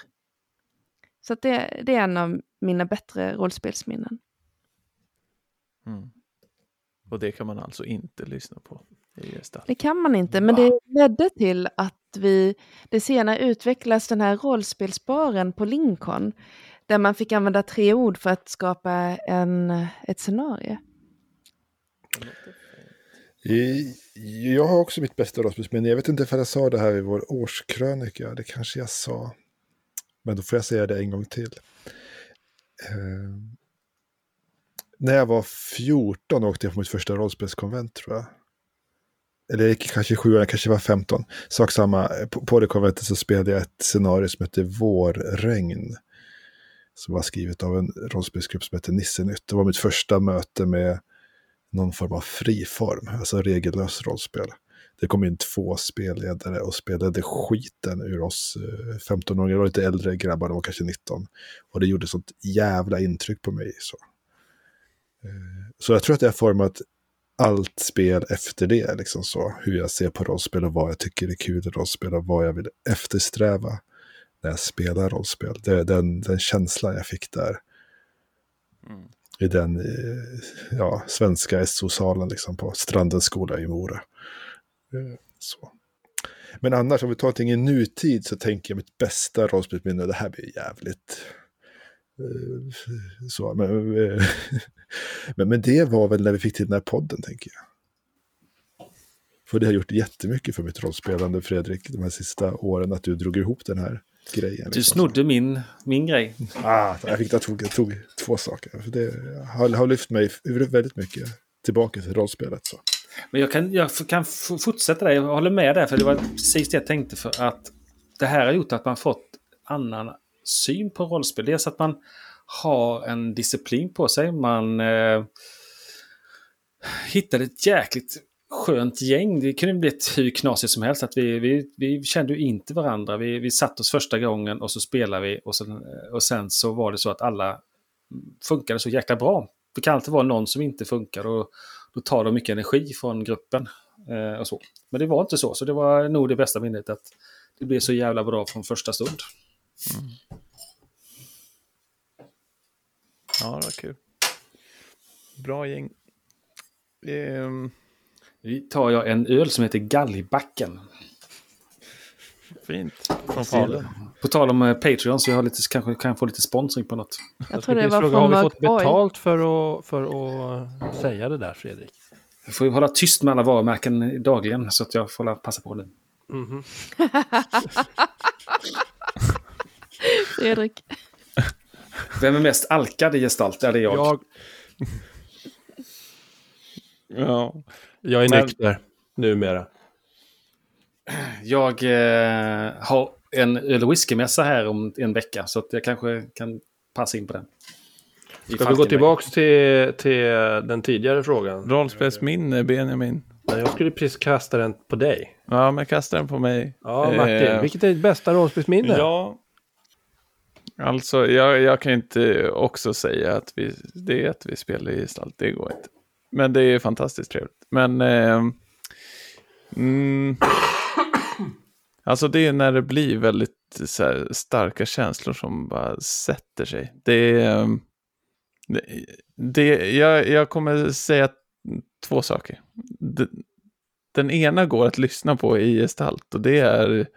Så att det, det är en av mina bättre rollspelsminnen. Mm. Och det kan man alltså inte lyssna på. i gestalt. Det kan man inte, men det ledde till att vi, det senare utvecklas den här rollspelsbaren på Lincoln, där man fick använda tre ord för att skapa en, ett scenario. Jag har också mitt bästa rollspelsminne. Jag vet inte om jag sa det här i vår årskrönika. Det kanske jag sa. Men då får jag säga det en gång till. Eh, när jag var 14 åkte jag på mitt första rollspelskonvent tror jag. Eller jag gick kanske 7, jag kanske var 15. Sak samma, på, på det konventet så spelade jag ett scenario som hette Vårregn. Som var skrivet av en rollspelsgrupp som hette Nissenytt. Det var mitt första möte med någon form av friform, alltså regellös rollspel. Det kom in två spelledare och spelade skiten ur oss eh, 15-åringar, det var lite äldre grabbar, de var kanske 19. Och det gjorde sånt jävla intryck på mig. Så, Eh, så jag tror att det har format allt spel efter det, liksom så. Hur jag ser på rollspel och vad jag tycker är kul i rollspel och vad jag vill eftersträva när jag spelar rollspel. Det är den, den känslan jag fick där i den eh, ja, svenska SO-salen liksom, på Strandens skola i Mora. Eh, Så. Men annars, om vi tar någonting i nutid så tänker jag mitt bästa rollspelsminne, det här blir jävligt... eh, Så, men, eh, [LAUGHS] men, men det var väl när vi fick till den här podden, tänker jag. För det har gjort jättemycket för mitt rollspelande, Fredrik, de här sista åren, att du drog ihop den här grejen. Du liksom. snodde min, min grej. [LAUGHS] Ah, jag, fick, jag, tog, jag tog två saker. För det har, har lyft mig väldigt mycket tillbaka till rollspelet. Så. Men jag kan, jag kan fortsätta där. Jag håller med där, för det var precis det jag tänkte. För att det här har gjort att man fått annan syn på rollspel. Dels att man har en disciplin på sig. Man eh, hittade ett jäkligt skönt gäng. Det kunde bli hur knasigt som helst. Att vi, vi, vi kände ju inte varandra. Vi, vi satt oss första gången och så spelade vi. Och sen, och sen så var det så att alla funkade så jäkla bra. Det kan alltid vara någon som inte funkar. Och då tar de mycket energi från gruppen. Eh, och så. Men det var inte så, så det var nog det bästa minnet att det blev så jävla bra från första stund. Ja, det var kul. Bra gäng. Ehm, Nu tar jag en öl som heter Galgbacken. fint. Från Falun. På tal om eh, Patreon så jag har lite, kanske kan få lite sponsring på något. Jag tror det var fråga, från har vi fått betalt för att, för att säga det där, Fredrik? Jag får ju hålla tyst med alla varumärken dagligen så att jag får passa på det. Mhm. [LAUGHS] Fredrik. Vem är mest alkad i gestalt? Är det jag? Jag, [LAUGHS] Ja. jag är Men- nykter numera. Jag eh, har en öl och whiskymässa här om en vecka så att jag kanske kan passa in på den. Ska vi gå tillbaka till, till den tidigare frågan? Rollspelsminne, Benjamin. Nej, Jag skulle precis kasta den på dig. Ja, men kasta den på mig. Ja, Martin. Eh, Vilket är ditt bästa rollspelsminne? Ja. Alltså, jag, jag kan inte också säga att vi, det är att vi spelar i gestalt. Det går inte. Men det är fantastiskt trevligt. Men... Eh, mm, alltså det är när det blir väldigt så här, starka känslor som bara sätter sig. Det är... Ehm, det, det, jag, jag kommer säga två saker. Det, den ena går att lyssna på i gestalt och det är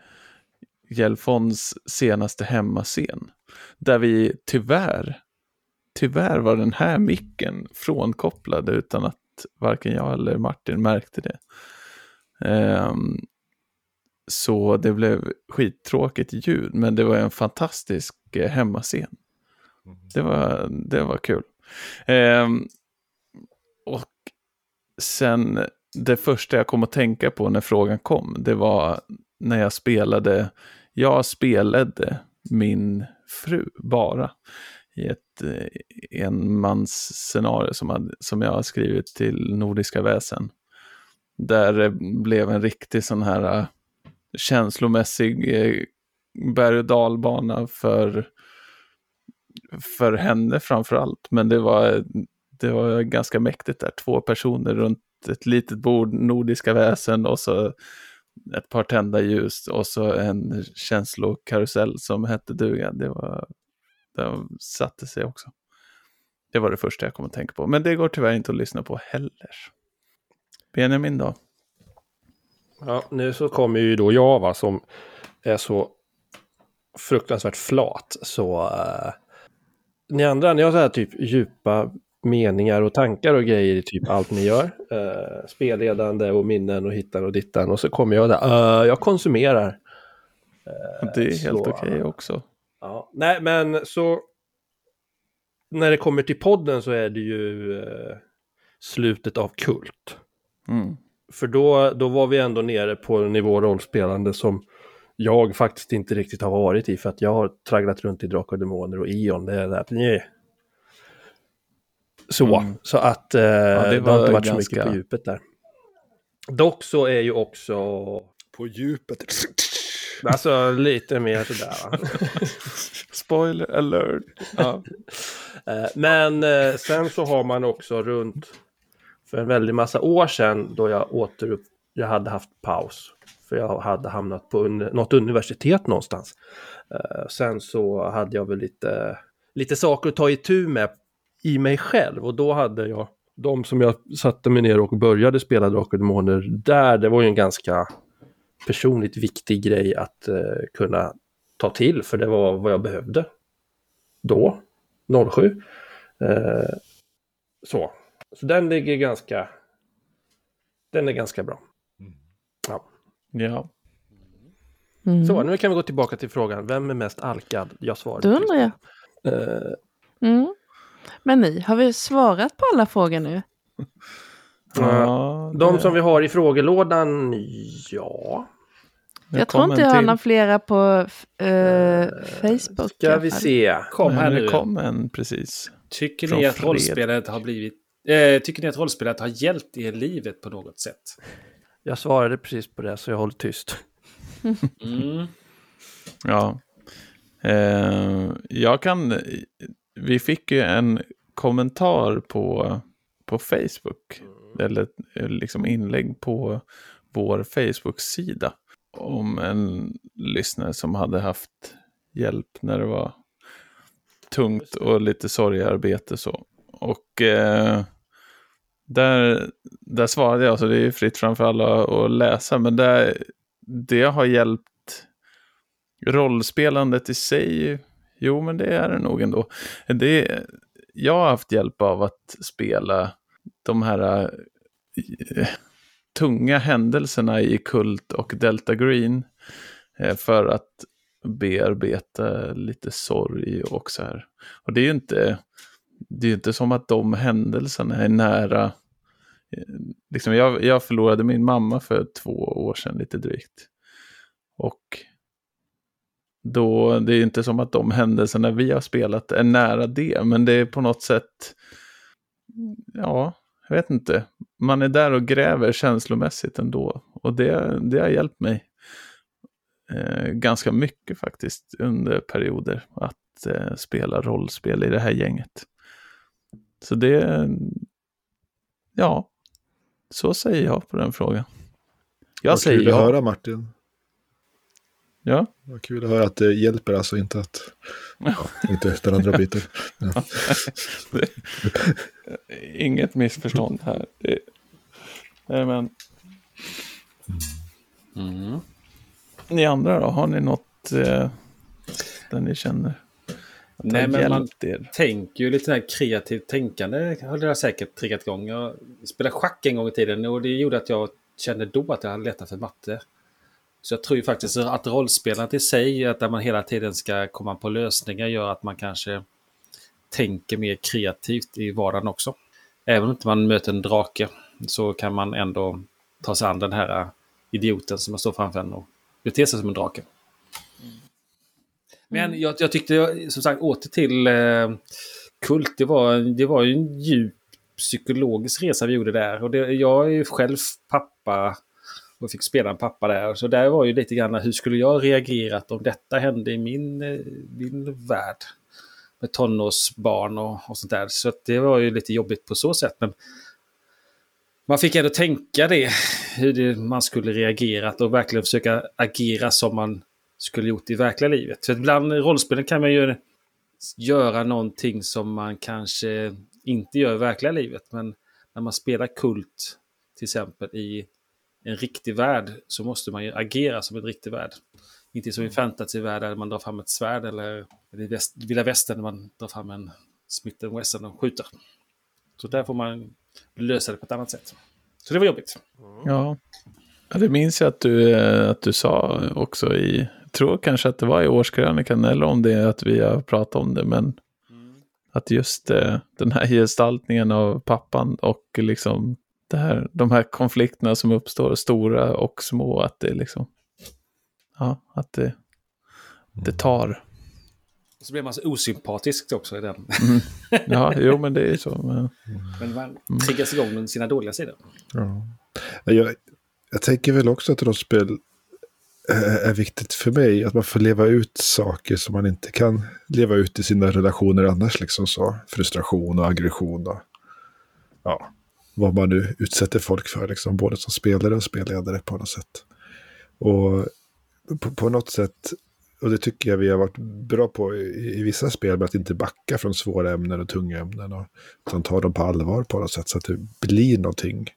Gelfons senaste hemmascen. Där vi tyvärr, tyvärr var den här micken frånkopplad utan att varken jag eller Martin märkte det. Um, så det blev skittråkigt ljud, men det var en fantastisk eh, hemmascen. Det var, det var kul. Ehm, och sen det första jag kom att tänka på när frågan kom, det var när jag spelade, jag spelade min fru bara i ett eh, enmansscenario som, hade- som jag har skrivit till Nordiska väsen. Där det blev en riktig sån här eh, känslomässig eh, berg och dalbana för, för henne framför allt. Men det var, det var ganska mäktigt där. Två personer runt ett litet bord, Nordiska väsen och så ett par tända ljus och så en känslokarusell som hette duga. Det var, den satte sig också. Det var det första jag kom att tänka på. Men det går tyvärr inte att lyssna på heller. Benjamin då? Ja, nu så kommer ju då jag va, som är så fruktansvärt flat. Så uh, ni andra, ni har så här typ djupa meningar och tankar och grejer i typ allt ni gör. Uh, spelledande och minnen och hittan och dittan. Och så kommer jag där, uh, jag konsumerar. Uh, det är helt okej okay också. Ja, nej men så när det kommer till podden så är det ju slutet av Kult. Mm. För då, då var vi ändå nere på en nivå rollspelande som jag faktiskt inte riktigt har varit i för att jag har tragglat runt i Drakar och Demoner och Ion. Det är där. Nej. Så, mm. så att eh, ja, det, det, har inte varit ganska... så mycket på djupet där. Dock så är ju också... På djupet. Alltså lite mer sådär. [LAUGHS] Spoiler alert. Ja. [LAUGHS] Eh, men eh, sen så har man också runt för en väldig massa år sedan då jag återupp... Jag hade haft paus. För jag hade hamnat på un... något universitet någonstans. Uh, sen så hade jag väl lite, lite saker att ta itu med i mig själv och då hade jag de som jag satte mig ner och började spela Drakar och Demoner där, det var ju en ganska personligt viktig grej att uh, kunna ta till för det var vad jag behövde då, 07. Uh, eh, så, så den ligger ganska... Den är ganska bra. Ja. Ja. Mm. Så, nu kan vi gå tillbaka till frågan. Vem är mest alkad? Jag svarar. Då undrar jag. Uh, mm. Men ni, har vi svarat på alla frågor nu? Ja, de som vi har i frågelådan, ja. Jag tror inte jag har några flera på uh, Facebook. Ska vi se. Kom här nu. Det kom en precis. Tycker ni att rollspelet har blivit Eh, tycker ni att rollspelet har hjälpt er i livet på något sätt? Jag svarade precis på det så jag håller tyst. Mm. [LAUGHS] Ja. Eh, jag kan... Vi fick ju en kommentar på, på Facebook. Eller liksom inlägg på vår Facebook-sida. Om en lyssnare som hade haft hjälp när det var tungt och lite sorgarbete så. Och eh, där, där svarade jag, så det är fritt framför alla att läsa, men det, det har hjälpt rollspelandet i sig. Jo, men det är det nog ändå. Det, jag har haft hjälp av att spela de här äh, tunga händelserna i Kult och Delta Green äh, för att bearbeta lite sorg och så här. Och det är ju inte det är inte som att de händelserna är nära. Eh, liksom jag, jag förlorade min mamma för två år sedan lite drygt. Och då, det är inte som att de händelserna vi har spelat är nära det, men det är på något sätt, ja, jag vet inte. Man är där och gräver känslomässigt ändå. Och det, det har hjälpt mig eh, ganska mycket faktiskt under perioder att eh, spela rollspel i det här gänget. Så det, ja, så säger jag på den frågan. Jag Vad säger kul ja. att höra Martin. Ja. Vad kul att höra att det hjälper alltså inte att ja, inte ställa andra biten. Ja. [LAUGHS] Inget missförstånd här. Det, men... Mm. Ni andra då, har ni något eh, där ni känner? Nej, men man er. tänker ju lite här kreativt tänkande har det säkert triggat igång. Jag spelade schack en gång i tiden och det gjorde att jag kände då att jag hade lättare för matte. Så jag tror ju faktiskt att rollspelandet i sig, att där man hela tiden ska komma på lösningar, gör att man kanske tänker mer kreativt i vardagen också. Även om inte man möter en drake så kan man ändå ta sig an den här idioten som står framför en och bete sig som en drake. Men mm. jag, jag, tyckte, som sagt, åter till eh, Kult, det var, det var ju en djup psykologisk resa vi gjorde där. Och det, jag är ju själv pappa och fick spela en pappa där. Så där var ju lite grann hur skulle jag reagerat om detta hände i min, eh, min värld. Med tonårsbarn och, och sånt där. Så det var ju lite jobbigt på så sätt. Men man fick ändå tänka det, hur det, man skulle reagerat och verkligen försöka agera som man skulle gjort i verkliga livet. För ibland i rollspelen kan man ju göra någonting som man kanske inte gör i verkliga livet. Men när man spelar kult till exempel i en riktig värld så måste man ju agera som en riktig värld. Inte som i en fantasyvärld där man drar fram ett svärd eller i vilda västern när man drar fram en Smith Wesson och skjuter. Så där får man lösa det på ett annat sätt. Så det var jobbigt. Ja. ja, det minns jag att du, eh, att du sa också i, tror kanske att det var i årskrönikan eller om det är att vi har pratat om det, men att just eh, den här gestaltningen av pappan och liksom det här, de här konflikterna som uppstår, stora och små, att det liksom, ja, att det, det tar. Och så blir man så osympatisk också i den. Mm. [LAUGHS] Ja, jo men det är ju så. Men... Men man triggas igång med sina dåliga sidor. Ja. Jag, jag tänker väl också att rollspel Eh, är viktigt för mig. Att man får leva ut saker som man inte kan leva ut i sina relationer annars. Liksom så. Frustration och aggression och ja, vad man nu utsätter folk för. Liksom, både som spelare och spelledare på något sätt. Och på, på något sätt, och det tycker jag vi har varit bra på i, i vissa spel, med att inte backa från svåra ämnen och tunga ämnen. Och, utan ta dem på allvar på något sätt. Så att det blir någonting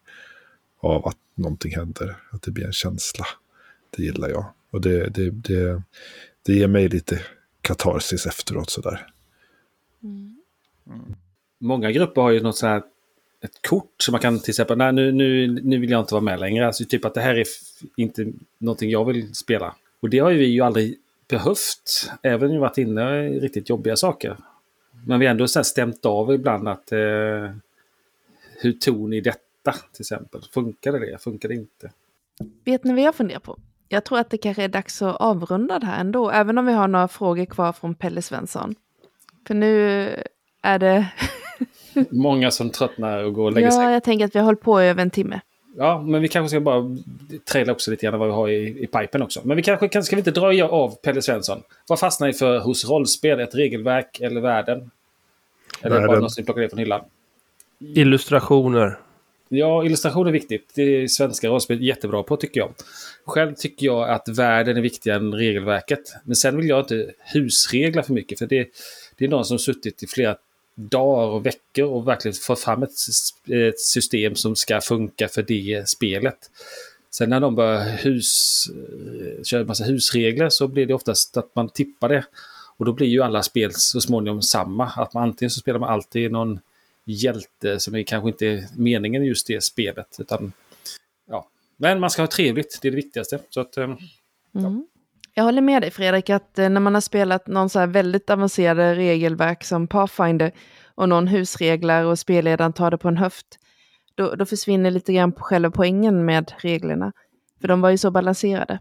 av att någonting händer. Att det blir en känsla. Det gillar jag. Och det, det, det, det ger mig lite katarsis efteråt sådär. Många grupper har ju något så här ett kort som man kan till exempel, nej nu, nu, nu vill jag inte vara med längre. Alltså typ att det här är inte någonting jag vill spela. Och det har ju vi ju aldrig behövt. Även ju varit inne i riktigt jobbiga saker. Men vi har ändå så stämt av ibland att eh, hur tog ni detta till exempel? Funkade det? Funkade det inte? Vet ni vad jag funderar på? Jag tror att det kanske är dags att avrunda det här ändå, även om vi har några frågor kvar från Pelle Svensson. För nu är det... [LAUGHS] Många som tröttnar och går och lägger sig. Ja, jag tänker att vi har hållit på i över en timme. Ja, men vi kanske ska bara traila också lite grann vad vi har i, i pipen också. Men vi kanske kan, ska vi inte dra av Pelle Svensson? Vad fastnar ni för hos rollspel? Ett regelverk eller världen? Eller bara Världen. något som ni plockar ner från hyllan? Illustrationer. Ja, illustration är viktigt. Det är svenska rollspel jättebra på tycker jag. Själv tycker jag att världen är viktigare än regelverket. Men sen vill jag inte husregla för mycket. För det, det är någon som suttit i flera dagar och veckor och verkligen fått fram ett, ett system som ska funka för det spelet. Sen när de börjar hus, eh, köra en massa husregler så blir det oftast att man tippar det. Och då blir ju alla spel så småningom samma. Att man antingen så spelar man alltid någon hjälte som är kanske inte är meningen i just det spelet. Utan, ja. Men man ska ha trevligt, det är det viktigaste. Så att, eh, ja. Mm. Jag håller med dig Fredrik, att eh, när man har spelat någon så här väldigt avancerade regelverk som Pathfinder och någon husreglar och spelledaren tar det på en höft, då, då försvinner lite grann på själva poängen med reglerna. För de var ju så balanserade.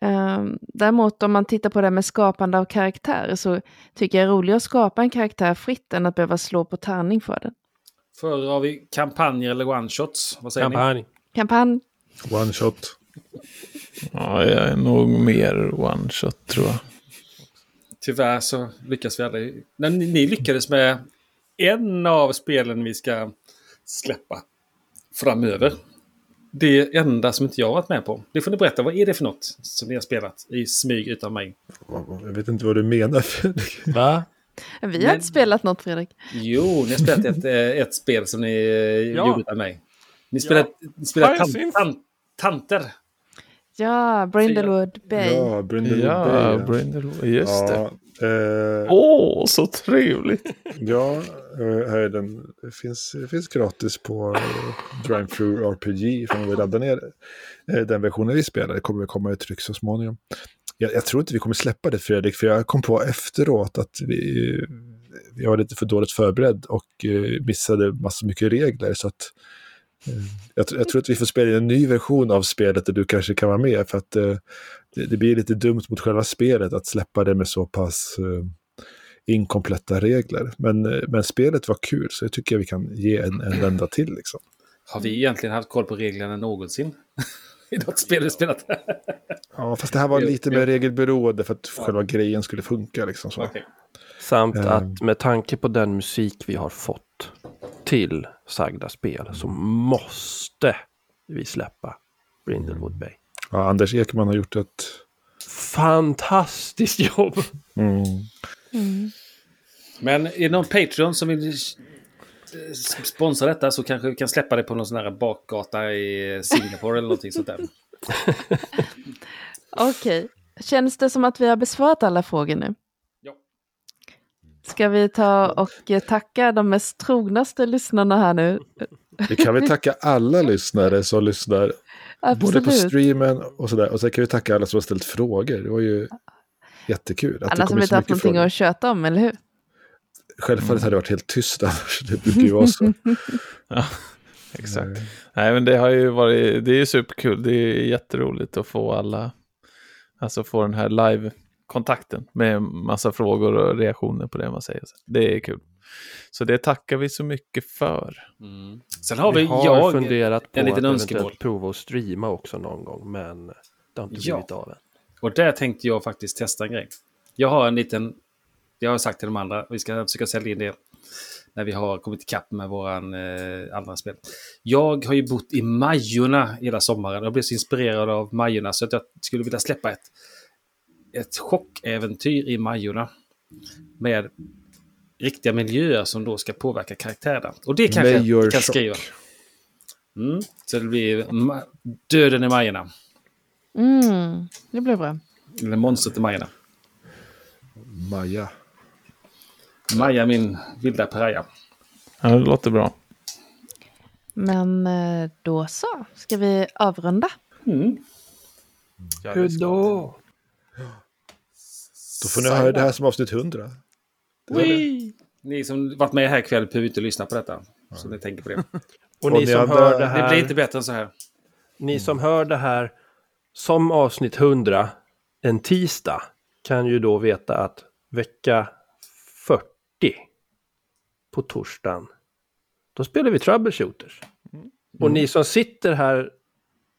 Ehm, däremot om man tittar på det med skapande av karaktärer så tycker jag det är roligare att skapa en karaktär fritt än att behöva slå på tärning för den. föredrar vi kampanjer eller one-shots? Vad säger ni? Kampanj. Kampanj. One shot. Ja, jag är nog mer one shot tror jag. Tyvärr så lyckas vi aldrig. Ni, ni lyckades med en av spelen vi ska släppa framöver. Det enda som inte jag varit med på. Det får ni berätta. Vad är det för något som ni har spelat i smyg utan mig? Jag vet inte vad du menar. Fredrik. Va? Vi har Men- inte spelat något Fredrik. Jo, ni har spelat ett, eh, ett spel som ni eh, Ja. gjorde utan mig. Ni spelar, ni spelar tant, tant, tanter. Ja, Brindlewood Bay. Ja, Brindlewood Ja, Bay. Brindle, just det. Eh, Åh, så trevligt! [LAUGHS] ja eh, här är den. Det finns, det finns gratis på eh, Drive Through RPG. Får vi ladda ner eh, den versionen vi spelar. Det kommer komma i tryck så småningom. Jag, jag tror inte vi kommer släppa det Fredrik, för jag kom på efteråt att vi, vi var lite för dåligt förberedd och eh, missade massor mycket regler. Så att, eh, jag, jag tror att vi får spela en ny version av spelet där du kanske kan vara med. För att eh, det, det blir lite dumt mot själva spelet att släppa det med så pass eh, inkompletta regler. Men, eh, men spelet var kul, så jag tycker vi kan ge en, en vända till. Liksom. Har vi egentligen haft koll på reglerna någonsin? [LAUGHS] I något spel vi spelat? Ja, fast det här var [LAUGHS] lite mer regelberoende för att själva grejen skulle funka. Liksom, så. Okej. Samt Ehm. att med tanke på den musik vi har fått till sagda spel så måste vi släppa Brindlewood Bay. Ja, Anders Ekman har gjort ett... Fantastiskt jobb! Mm. Mm. Men är det någon Patreon som vill eh, sponsra detta så kanske vi kan släppa det på någon sån här bakgata i Singapore eller någonting sånt där. [LAUGHS] Okej. Känns det som att vi har besvarat alla frågor nu? Ska vi ta och eh, tacka de mest trognaste lyssnarna här nu? Vi kan [LAUGHS] väl tacka alla lyssnare som lyssnar. Både på Absolut. streamen och sådär. Och sen kan vi tacka alla som har ställt frågor. Det var ju jättekul. Att det Alla som inte haft någonting frågor. att köta om, eller hur? Självfallet hade det varit helt tyst annars. [LAUGHS] Det [LAUGHS] brukar ju vara så. Ja, exakt. Nej, men det har ju varit, det är ju superkul. Det är jätteroligt att få alla, alltså få den här live-kontakten med massa frågor och reaktioner på det man säger. Det är kul. Så det tackar vi så mycket för. Mm. Sen har vi, Vi har jag. funderat på en att liten önskemål. eventuellt prova att streama också någon gång, men det har inte Ja. blivit av än. Och där tänkte jag faktiskt testa en grej. Jag har en liten, jag har sagt till de andra, vi ska försöka sälja in det när vi har kommit ikapp med våran eh, andra spel. Jag har ju bott i Majorna hela sommaren. Jag blev så inspirerad av Majorna så att jag skulle vilja släppa ett, ett chockäventyr i Majorna. Med riktiga miljöer som då ska påverka karaktärerna. Och det kanske Major jag kan Chock. skriva. Mm, så det blir Ma- Döden i Majorna. Mm, det blir bra. Eller Monstret i Majorna. Maja. Maja, min vilda piraya. Ja, det låter bra. Men eh, då så, ska vi avrunda? Mm. Hur då? Då får ni höra det här som avsnitt 100. Ni som varit med här ikväll behöver inte lyssna på detta. Så ni tänker på det. [LAUGHS] Och Och ni som hör det Det här, blir inte bättre än så här. ni som hör det här som avsnitt 100 en tisdag kan ju då veta att vecka 40 på torsdagen, då spelar vi Troubleshooters. Och ni som sitter här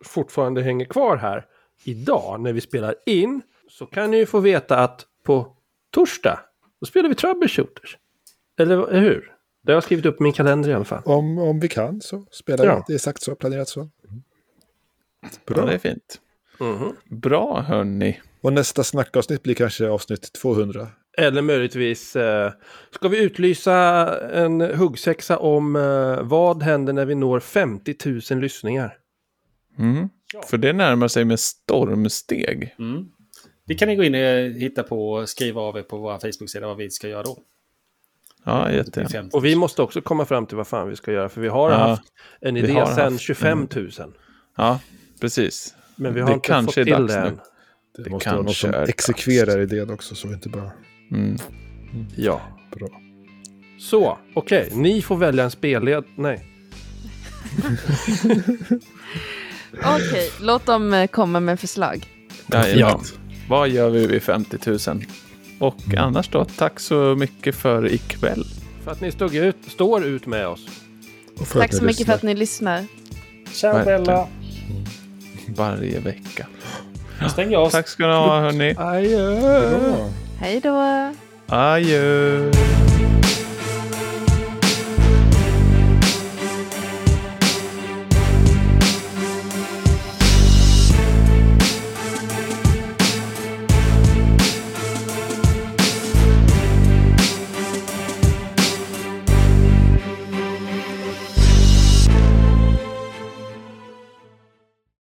fortfarande hänger kvar här idag när vi spelar in så kan ni ju få veta att på torsdag, då spelar vi Troubleshooters. Eller hur? Det har jag skrivit upp i min kalender i alla fall. Om, om vi kan så spelar Ja. vi. Det är sagt så, planerat så. Ja, Bra. det är fint. Mhm. Bra hörni. Och nästa snackavsnitt blir kanske avsnitt 200. Eller möjligtvis eh, ska vi utlysa en huggsexa om eh, vad händer när vi når 50 000 lyssningar. Mm. För det närmar sig med stormsteg. Mm. Det kan ni gå in och hitta på och skriva av er på vår Facebook-sida vad vi ska göra då. Ja, Det jätte. är 50. Och vi måste också komma fram till vad fan vi ska göra. För vi har Ja, haft en vi idé har sedan haft 25 000. Ja, precis. Men vi har Det inte kanske fått till det än. Det, Det måste vara någon som dags. exekverar idén också, så inte bara Mm. Ja. bra. Så, okej. Ni får välja en spelled... Nej. [LAUGHS] Okej, låt dem eh, komma med förslag. Jajamän. Vad gör vi vid 50 000? Och annars då, tack så mycket för ikväll. För att ni stod ut, står ut med oss. Tack så mycket för att ni lyssnar. Ciao Verkligen. Bella! Varje vecka. Stäng av. Tack ska ni ha hörni. Adjö. Hej då! Adjö.